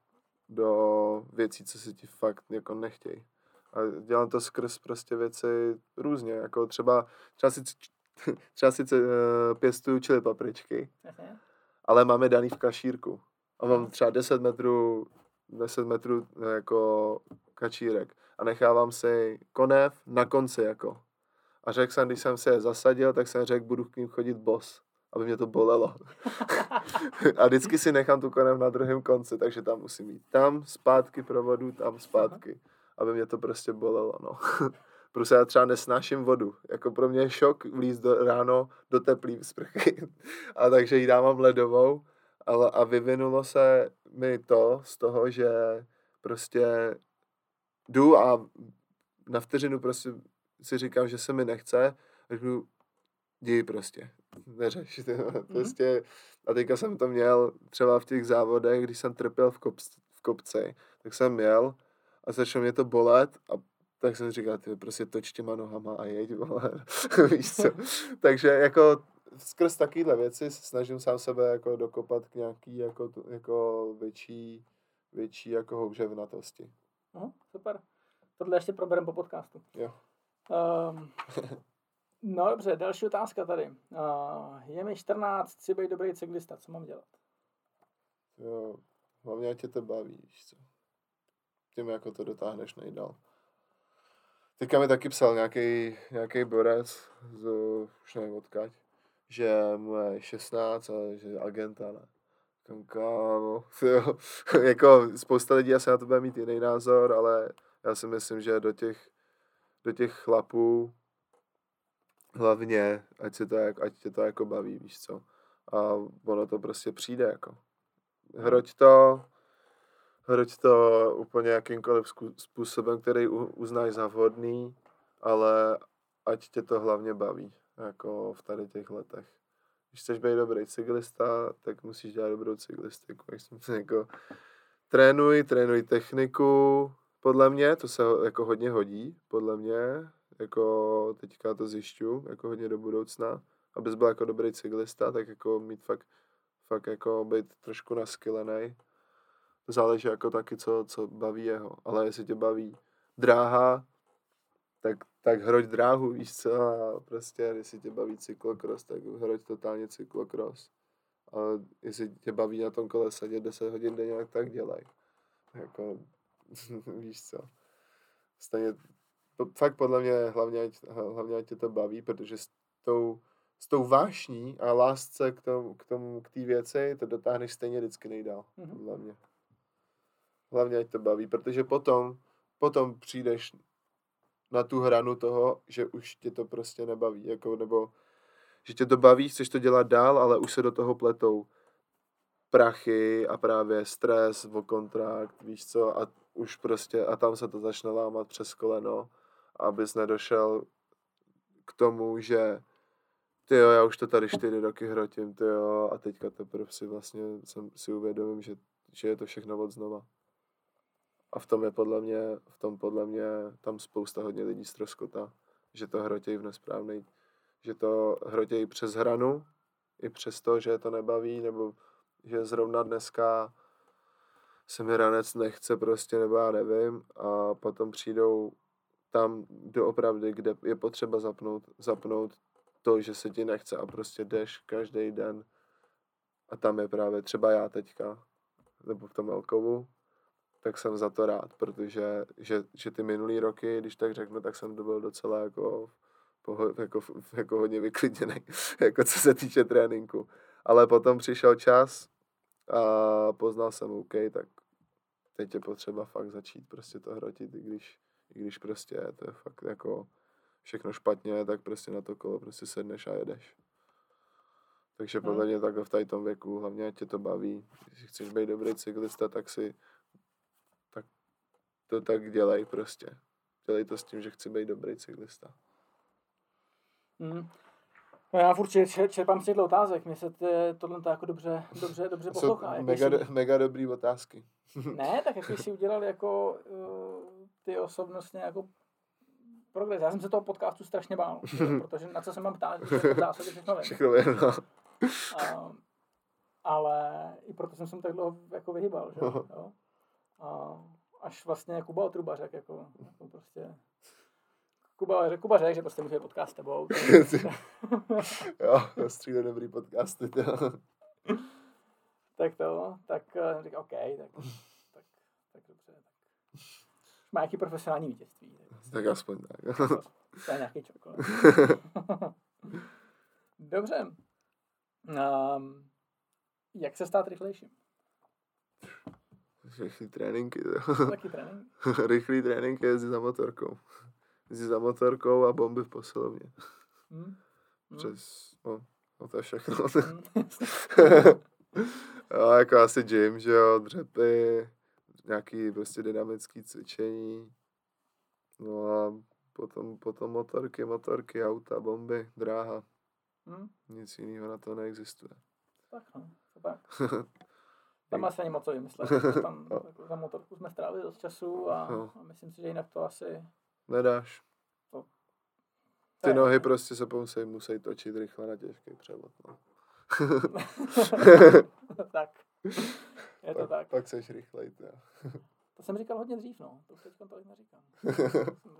do věcí, co si ti fakt jako nechtějí. A dělám to skrz prostě věci různě, jako třeba, třeba si, třeba si uh, pěstuju čili papričky, ale máme daný v kašírku a mám třeba 10 metrů, 10 metrů jako kačírek a nechávám si konev na konci jako. A řekl jsem, když jsem se je zasadil, tak jsem řekl, budu k ním chodit bos, aby mě to bolelo. [LAUGHS] a vždycky si nechám tu konev na druhém konci, takže tam musím jít tam, zpátky provodu, tam zpátky, aby mě to prostě bolelo, no. [LAUGHS] Prostě já třeba nesnáším vodu. Jako pro mě je šok vlíz do, ráno do teplý sprchy. [LAUGHS] a takže ji dávám ledovou ale a vyvinulo se mi to z toho, že prostě jdu a na vteřinu prostě si říkám, že se mi nechce, řeknu, děj prostě, neřeš, [LAUGHS] mhm. prostě, a teďka jsem to měl třeba v těch závodech, když jsem trpěl v, kop, v kopci, tak jsem měl a začalo mě to bolet a tak jsem říkal, ty prostě toč těma nohama a jeď, vole, [LAUGHS] víš co. [LAUGHS] Takže jako skrz takovéhle věci se snažím sám sebe jako dokopat k nějaký jako, jako větší, větší jako houževnatosti. Aha, super. Tohle ještě probereme po podcastu. Jo. Um, [LAUGHS] no dobře, další otázka tady. Uh, je mi 14, chci být dobrý cyklista, co mám dělat? Jo, hlavně tě to baví, víš co. Tím jako to dotáhneš nejdál. Teďka mi taky psal nějaký, nějaký borec, z, už nevím odkaď, že mu je 16 a že agenta, ne. Kámo, [LAUGHS] jo. [LAUGHS] jako spousta lidí asi na to bude mít jiný názor, ale já si myslím, že do těch, do těch chlapů hlavně, ať, si to, ať tě to jako baví, víš co. A ono to prostě přijde jako. Hroď to, hroď to úplně jakýmkoliv způsobem, který uznáš za vhodný, ale ať tě to hlavně baví jako v tady těch letech. Když chceš být dobrý cyklista, tak musíš dělat dobrou cyklistiku. [LAUGHS] Jako, trénuj, trénuj techniku, podle mě, to se jako hodně hodí, podle mě, jako teďka to zjišťu, jako hodně do budoucna, abys byl jako dobrý cyklista, tak jako mít fakt, fakt jako být trošku naskylený. Záleží jako taky, co, co baví jeho, ale jestli tě baví dráha, tak, tak hroď dráhu, víš co, a prostě, jestli tě baví cyklokros, tak hroď totálně cyklokros. A jestli tě baví na tom kole sedět 10 hodin denně, tak dělej. Jako, [LAUGHS] víš co. Stejně, fakt podle mě hlavně, ať, hlavně ať tě to baví, protože s tou, s tou vášní a lásce k tomu, k tomu, k té věci, to dotáhneš stejně vždycky nejdál, mm-hmm. podle mě. Hlavně ať to baví, protože potom, potom přijdeš na tu hranu toho, že už tě to prostě nebaví, jako, nebo že tě to baví, chceš to dělat dál, ale už se do toho pletou prachy a právě stres o kontrakt, víš co, a už prostě, a tam se to začne lámat přes koleno, abys nedošel k tomu, že ty jo, já už to tady čtyři roky hrotím, ty jo, a teďka teprve si vlastně jsem si uvědomím, že, že je to všechno od znova. A v tom je podle mě, v tom podle mě tam spousta hodně lidí ztroskotá, že to hrotějí v nesprávnej, že to hrotějí přes hranu, i přes to, že je to nebaví, nebo že zrovna dneska se mi ranec nechce prostě, nebo já nevím, a potom přijdou tam doopravdy, kde je potřeba zapnout, zapnout to, že se ti nechce a prostě jdeš každý den. A tam je právě třeba já teďka, nebo v tom Elkovu, tak jsem za to rád, protože že, že ty minulý roky, když tak řeknu, tak jsem to byl docela jako, poho, jako, jako hodně vyklidněný, [LAUGHS] jako co se týče tréninku. Ale potom přišel čas a poznal jsem OK, tak teď je potřeba fakt začít prostě to hrotit, i když, i když prostě to je fakt jako všechno špatně, tak prostě na to kolo prostě sedneš a jedeš. Takže podle hmm. mě takhle v tady tom věku, hlavně tě to baví. Když chceš být dobrý cyklista, tak si to tak dělej prostě. Dělej to s tím, že chci být dobrý cyklista. Hmm. No já furt čerpám z těchto otázek, mně se tohle jako dobře, dobře, dobře poslouchá. Jsou mega, jsi... mega dobrý otázky. [LAUGHS] ne, tak jak jsi udělal jako uh, ty osobnostně jako progres. Já jsem se toho podcastu strašně bál, [LAUGHS] protože na co se mám ptát, v zásadě všechno vím. Všechno vím, no. Ale i proto jsem se tak dlouho jako vyhýbal, že? jo. A až vlastně Kuba Otruba řekl, jako, jako prostě Kuba, Kuba řekl, že prostě může podcast s tebou. [LAUGHS] jo, stříle dobrý podcasty. Tak to, tak eh, říkal, OK, tak, tak, tak dobře. Tak. Má nějaký profesionální vítězství. [LAUGHS] Tak aspoň tak. to je nějaký čokolád. [LAUGHS] Dobře. Um, jak se stát rychlejším? Rychlý tréninky. Taky trénink. [LAUGHS] Rychlý trénink je za motorkou. Jezdí za motorkou a bomby v posilovně. Hmm. hmm. Přes, no, no to je všechno. Hmm. [LAUGHS] jo, jako asi gym, že jo, dřepy, nějaký prostě dynamický cvičení, No a potom, potom motorky, motorky, auta, bomby, dráha. Hmm. Nic jiného na to neexistuje. Tak no, to tak. [LAUGHS] Tam asi ani moc co vymyslet. [LAUGHS] Tam no. jako za motorku jsme strávili dost času a, no. a myslím si, že jinak to asi... Nedáš. To... Ty nohy prostě se musí, musí točit rychle na těžký převod. No. [LAUGHS] tak. Je to pak, tak. Pak seš rychlej. [LAUGHS] To jsem říkal hodně dřív, no. To už teď tolik neříkám.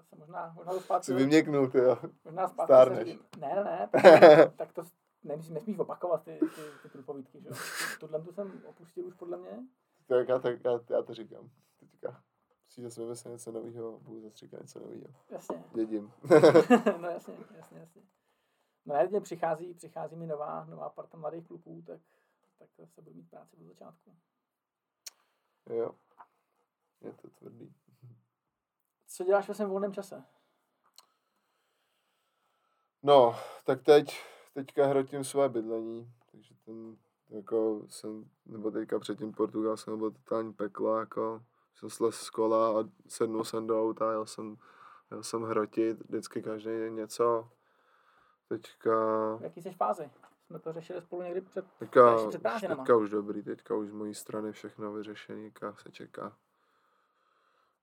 to možná, možná to zpátky... Jsi vyměknul, ty jo. Možná zpátky Stárneš. Ne, ne, ne. Tak to nemyslím, nesmíš opakovat ty, ty, ty průpovídky, že jo. Tuhle tu jsem opustil už podle mě. Tak já, tak, já, já to říkám. Teďka. Přijde se vymyslet něco nového, budu zase říkat něco nového. Jasně. Dědím. [LAUGHS] no jasně, jasně, jasně. No jedně přichází, přichází mi nová, nová parta mladých kluků, tak, tak se budu mít práci od začátku. Jo. Je to tvrdý. Co děláš ve svém volném čase? No, tak teď, teďka hrotím své bydlení, takže ten, jako jsem, nebo teďka předtím Portugal jsem byl totální peklo, jako jsem slez z kola a sednul jsem do auta, jel jsem, jel jsem hrotit, vždycky každý den něco. Teďka... V jaký jsi fázi? Jsme to řešili spolu někdy před, teďka, před teďka už dobrý, teďka už z mojí strany všechno vyřešený, se čeká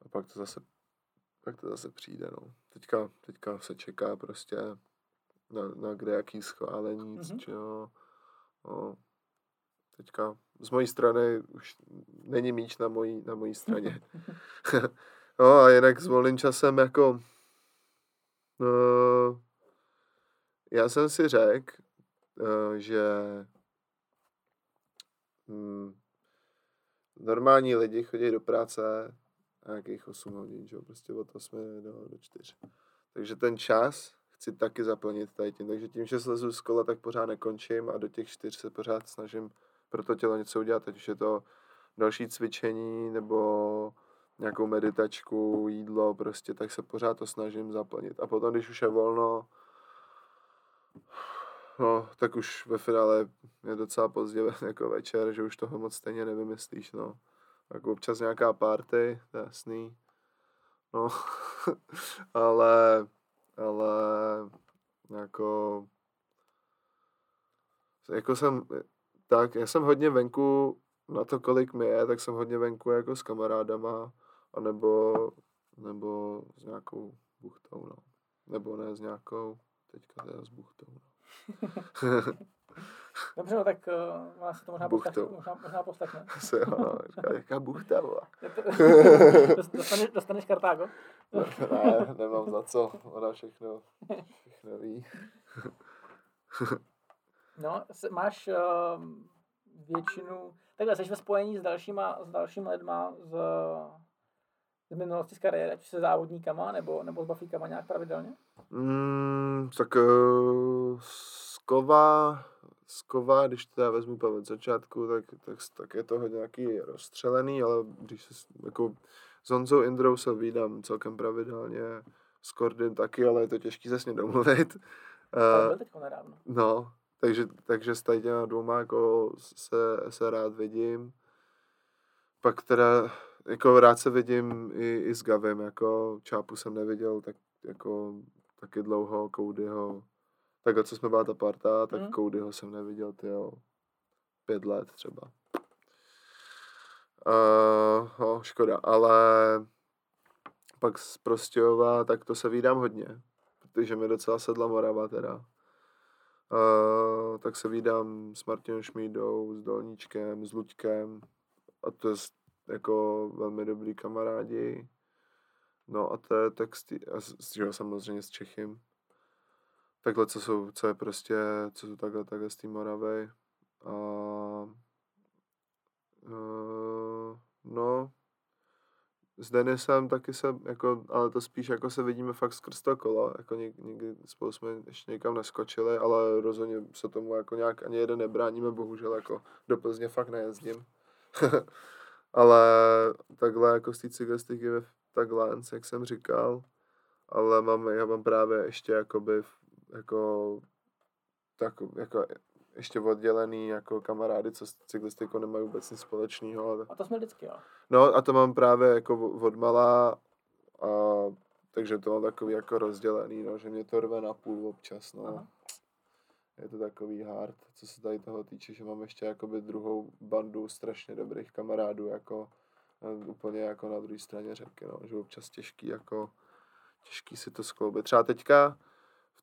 a pak to zase, pak to zase přijde, no. Teďka, teďka se čeká prostě na, na kde jaký schválení, mm-hmm. jo. No, teďka z mojí strany už není míč na mojí, na mojí straně. [LAUGHS] [LAUGHS] no a jinak s volným časem jako no, já jsem si řekl, uh, že hm, normální lidi chodí do práce nějakých 8 hodin, že jo, prostě od 8 do, do 4. Takže ten čas chci taky zaplnit tady tím, takže tím, že slezu z kola, tak pořád nekončím a do těch 4 se pořád snažím pro to tělo něco udělat, ať už je to další cvičení nebo nějakou meditačku, jídlo, prostě tak se pořád to snažím zaplnit. A potom, když už je volno, no, tak už ve finále je docela pozdě [LAUGHS] jako večer, že už toho moc stejně nevymyslíš, no. Tak občas nějaká party, to je jasný. No, [LAUGHS] ale, ale jako jako jsem, tak já jsem hodně venku, na to, kolik mi je, tak jsem hodně venku jako s kamarádama, anebo, nebo s nějakou buchtou, no. Nebo ne s nějakou, teďka teda s buchtou, no. [LAUGHS] Dobře, no tak uh, vás to možná poslechne. Možná, možná poslechne. [LAUGHS] Se, no, říká, jaká buchta, vole. [LAUGHS] dostaneš, dostaneš Kartágo? ne, nemám za co, ona všechno, všechno ví. [LAUGHS] no, máš uh, většinu, takhle, jsi ve spojení s dalšíma, s dalšíma lidma z, z minulosti z kariéry, ať se závodníkama nebo, nebo s bafíkama nějak pravidelně? Mm, tak uh, skova, skova, když to já vezmu od začátku, tak, tak, tak je to hodně nějaký rozstřelený, ale když se jako s Honzou Indrou se vídám celkem pravidelně, s Kordin taky, ale je to těžký se s ním domluvit. Uh. No, takže, takže s tady těma dvouma jako se, se rád vidím. Pak teda jako rád se vidím i, i s Gavem, jako Čápu jsem neviděl tak jako taky dlouho, Codyho. Takhle, co jsme byla ta parta, tak mm. Codyho jsem neviděl, tyjo, pět let třeba. Uh, no, škoda, ale pak z Prostějova, tak to se vídám hodně, protože mi docela sedla Morava teda. Uh, tak se vídám s Martinem Šmídou, s Dolníčkem, s Luďkem a to je jako velmi dobrý kamarádi. No a to je texty, a s, jo, samozřejmě s Čechym. Takhle, co jsou, co je prostě, co jsou takhle, takhle z té Moravy. A, uh, no, s Denisem taky se, jako, ale to spíš jako se vidíme fakt skrz to kolo, jako nik, nikdy spolu jsme ještě někam neskočili, ale rozhodně se tomu jako nějak ani jeden nebráníme, bohužel jako do Plzně fakt nejezdím. [LAUGHS] ale takhle jako z té cyklistiky takhle, jak jsem říkal, ale mám, já mám právě ještě jakoby jako tak, jako ještě oddělený jako kamarády, co s cyklistikou nemají vůbec nic společného. Ale... A to jsme vždycky, jo. No a to mám právě jako od malá, a, takže to mám takový jako rozdělený, no, že mě to rve na půl občas, no. Aha. Je to takový hard, co se tady toho týče, že mám ještě jakoby druhou bandu strašně dobrých kamarádů, jako eh, úplně jako na druhé straně řeky, no, že občas těžký, jako těžký si to skloubit. Třeba teďka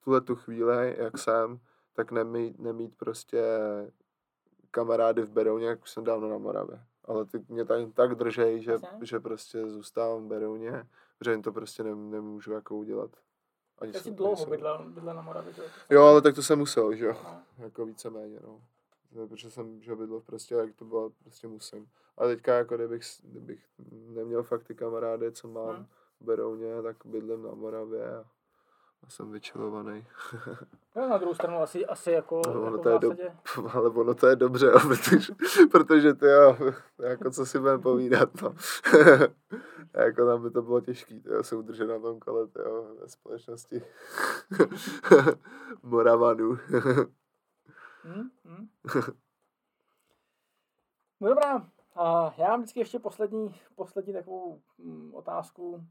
tuhle tu chvíli, jak jsem, tak nemít, nemít prostě kamarády v Berouně, jak už jsem dávno na Moravě. Ale ty mě tak, tak držej, že, že prostě zůstávám v Berouně, že jim to prostě ne, nemůžu jako udělat. Ani jsi dlouho bydlel, bydlel na Moravě, že? Jo, ale tak to jsem musel, že jo. No. Jako víceméně, no. Protože jsem že bydlel prostě, jak to bylo, prostě musím. A teďka jako kdybych, kdybych neměl fakt ty kamarády, co mám hmm. v Berouně, tak bydlím na Moravě a a jsem vyčilovaný. no, na druhou stranu asi, asi jako, no, ono jako to je do, [LAUGHS] Ale ono to je dobře, jo, protože, protože ty jo, jako co si budeme povídat, no. [LAUGHS] jako tam by to bylo těžké, jo, se udržet na tom kole, jo, ve společnosti [LAUGHS] Moravanů. hmm, hmm. No dobrá, a já mám vždycky ještě poslední, poslední takovou mm, otázku.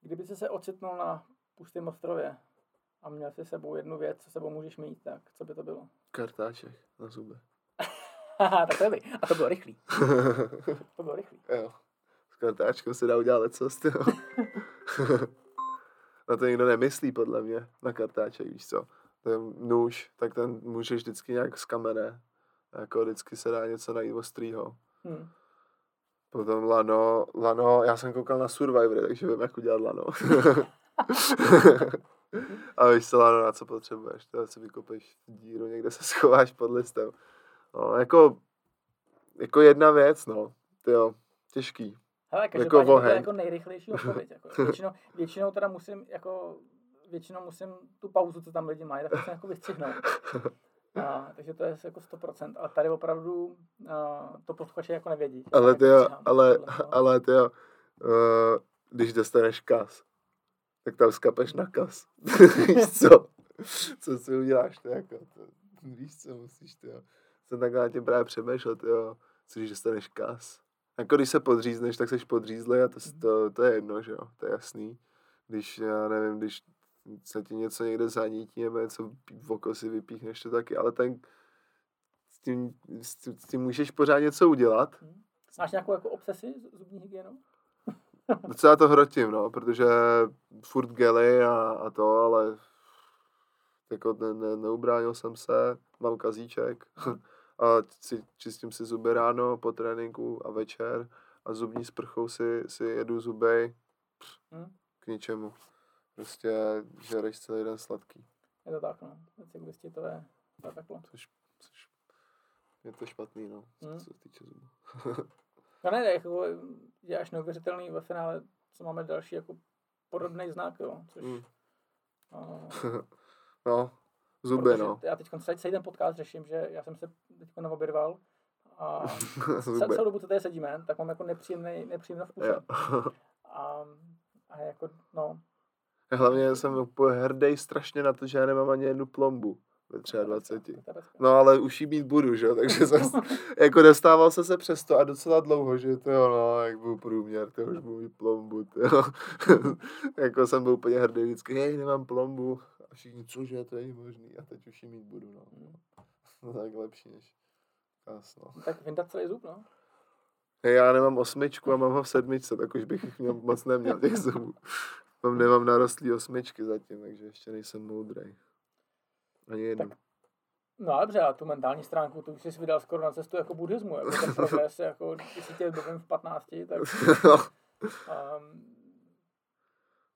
Kdyby se ocitnul na pustém ostrově a měl si sebou jednu věc, co sebou můžeš mít, tak co by to bylo? Kartáček na zuby. tak to je A to bylo rychlý. [LAUGHS] to bylo rychlý. Jo. S kartáčkem se dá udělat leco, [LAUGHS] Na to nikdo nemyslí, podle mě, na kartáček, víš co. Ten nůž, tak ten můžeš vždycky nějak z kamene. Jako vždycky se dá něco najít ostrýho. Hmm. Potom lano, lano, já jsem koukal na Survivor, takže vím, jak udělat lano. [LAUGHS] a víš co, na co potřebuješ, to si vykopeš díru, někde se schováš pod listem. No, jako, jako jedna věc, no, jo, těžký. Hele, jako to je jako nejrychlejší odpověď. Jako. Většinou, většinou teda musím, jako, většinou musím tu pauzu, co tam lidi mají, tak musím jako vystřihnout. A, takže to je jako 100%. A tady opravdu a, to posluchači jako nevědí. Ale ty jo, ale, ale ty jo, uh, když dostaneš kas, tak tam skapeš na kas. [LAUGHS] víš co? Co si uděláš, to jako, to, víš co, musíš, ty jo. Jsem takhle na tím právě přemýšlel, ty jo, co když dostaneš kas. Jako když se podřízneš, tak jsi podřízlej a to, to, to je jedno, že jo, to je jasný. Když, já nevím, když se ti něco někde zanítí nebo něco v oko si vypíchneš to taky, ale ten, tím, s tím můžeš pořád něco udělat. Máš nějakou jako obsesi zubní hygienou? [LAUGHS] Docela to hrotím, no, protože furt gely a, a to, ale jako ne, ne, neubránil jsem se, mám kazíček [LAUGHS] a si, čistím si zuby ráno po tréninku a večer a zubní sprchou si, si jedu zuby hmm. k ničemu. Prostě žereš celý den sladký. Je to tak, no. Cyklisti to je, to je takhle. Což, což je to špatný, no, hmm. co se týče zubů. [LAUGHS] no ne, jako je až neuvěřitelný ve finále, co máme další jako podobný znak, jo, což... Hmm. A... [LAUGHS] no, zuby, no. Já teď celý ten podcast řeším, že já jsem se teď neobědval a [LAUGHS] celou dobu, co tady sedíme, tak mám jako nepříjemný, nepříjemnou vkus. [LAUGHS] a, a jako, no, Hlavně jsem úplně hrdý strašně na to, že já nemám ani jednu plombu ve 23. No ale už jí mít budu, že takže jsem [LAUGHS] jako dostával se se přesto a docela dlouho, že to jo, no, jak byl průměr, to už budu mít plombu, jo. [LAUGHS] jako jsem byl úplně hrdý vždycky, hej, nemám plombu. A všichni, cože, to je možný a teď už jí mít budu, no. no tak lepší než kas, no. Tak vyndat celý zub, no. Hej, já nemám osmičku a mám ho v sedmičce, tak už bych měl, moc neměl těch zubů. Mám, nemám narostlý osmičky zatím, takže ještě nejsem moudrý. Ani jednu. Tak, no dobře, a tu mentální stránku, tu už jsi vydal skoro na cestu jako buddhismu, jako ten progres, [LAUGHS] jako když si tě v 15, tak... Um,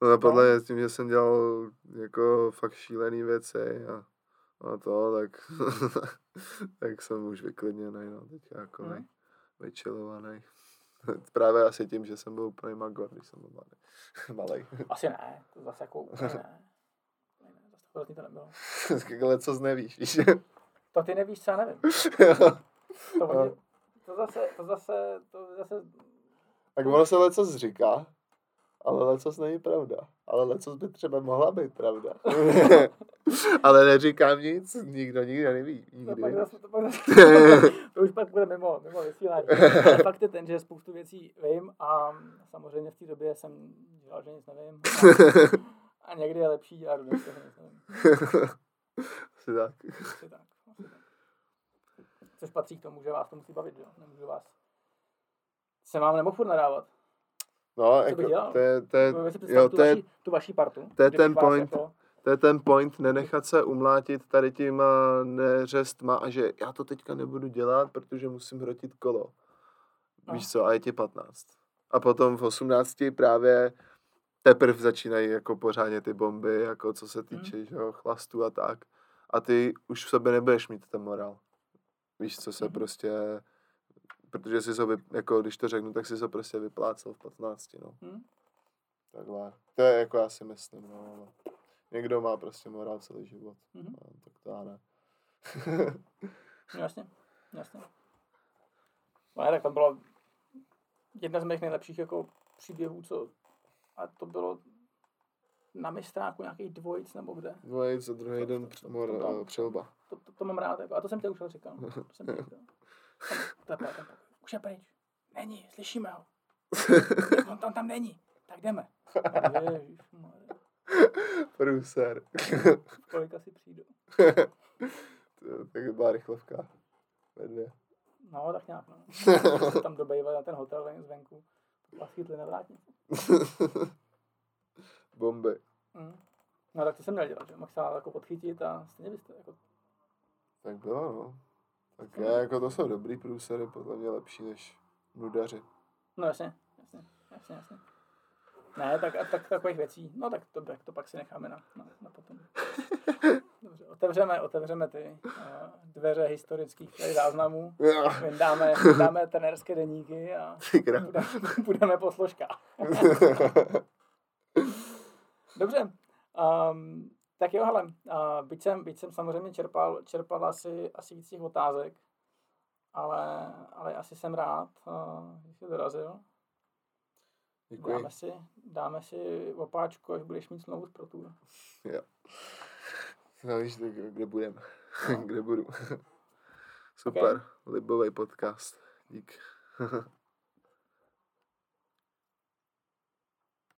[LAUGHS] no podle no. tím, že jsem dělal jako fakt šílený věci a, a to, tak, [LAUGHS] tak jsem už vyklidněný, no, teď jako hmm. vyčilovaný. Právě asi tím, že jsem byl úplně magor, když jsem byl malý. Asi ne, to zase jako úplně ne. Zase to nebylo. [LAUGHS] Ale co nevíš, víš? To ty nevíš, co já nevím. [LAUGHS] to, no. to, zase, to zase, to zase... Tak ono se leco říká, ale lecos není pravda. Ale lecos by třeba mohla být pravda. [LAUGHS] ale neříkám nic, nikdo nikdy neví. Nikdy. To, pak zase, to, pak zase, to už pak bude mimo, mimo vysílání. Ale fakt je ten, že spoustu věcí vím a samozřejmě v té době jsem dělal, že nic nevím. A, a někdy je lepší dělat, že nevím. [LAUGHS] Asi tak. Asi tak. Což patří k tomu, že vás to musí bavit, jo? Nemůžu vás se vám nemohu furt nadávat. No, jako, to je, to je, jo, to je, tu vaší partu. To je ten point, jako... to je ten point, nenechat se umlátit tady těma neřestma a že já to teďka nebudu dělat, protože musím hrotit kolo. No. Víš co, a je ti 15. A potom v 18 právě teprve začínají jako pořádně ty bomby, jako co se týče hmm. že jo, chlastu a tak. A ty už v sobě nebudeš mít ten morál. Víš, co se hmm. prostě protože si to, vy, jako když to řeknu, tak si to prostě vyplácel v 15, no. Hmm? Takhle. To je jako já si myslím, no, ale někdo má prostě morál celý život. Hmm. No, tak to já ne. no, jasně, jasně. No, tak to bylo jedna z mých nejlepších jako příběhů, co a to bylo na mistráku nějakých dvojic nebo kde. Dvojic a druhý den přelba. To, to, to, mám rád, jako, a to jsem tě už říkal. To jsem tě [LAUGHS] říkal. Tam, už je pryč. Není, slyšíme ho. [LAUGHS] On tam, tam není. Tak jdeme. [LAUGHS] Průser. Kolik asi přijdu. tak byla rychlovka. Ve dvě. No, tak nějak, no. tam dobejvali na ten hotel zvenku. Pak chytli na vrátnici. [LAUGHS] Bomby. Mm. No tak to jsem měl dělat, že? Mohl se jako podchytit a stejně byste jako... Tak bylo, no. Tak já, jako to jsou dobrý průsery, podle mě lepší než nudaři. No jasně, jasně, jasně, jasně. Ne, tak, tak takových věcí, no tak to, tak to pak si necháme na, na, na potom. [LAUGHS] Dobře, otevřeme, otevřeme ty uh, dveře historických záznamů, dáme, dáme trenérské deníky a budeme, [LAUGHS] budeme po složkách. [LAUGHS] Dobře, um, tak jo, hele, uh, byť, jsem, byť jsem samozřejmě čerpal, čerpal asi, asi víc těch otázek, ale, ale asi jsem rád, uh, že jsi dorazil. Děkuji. Dáme si, dáme si opáčku, až budeš mít znovu pro tour. Jo. No víš, kde, kde budeme, no. [LAUGHS] kde budu. Super, okay. libový podcast. Dík. [LAUGHS]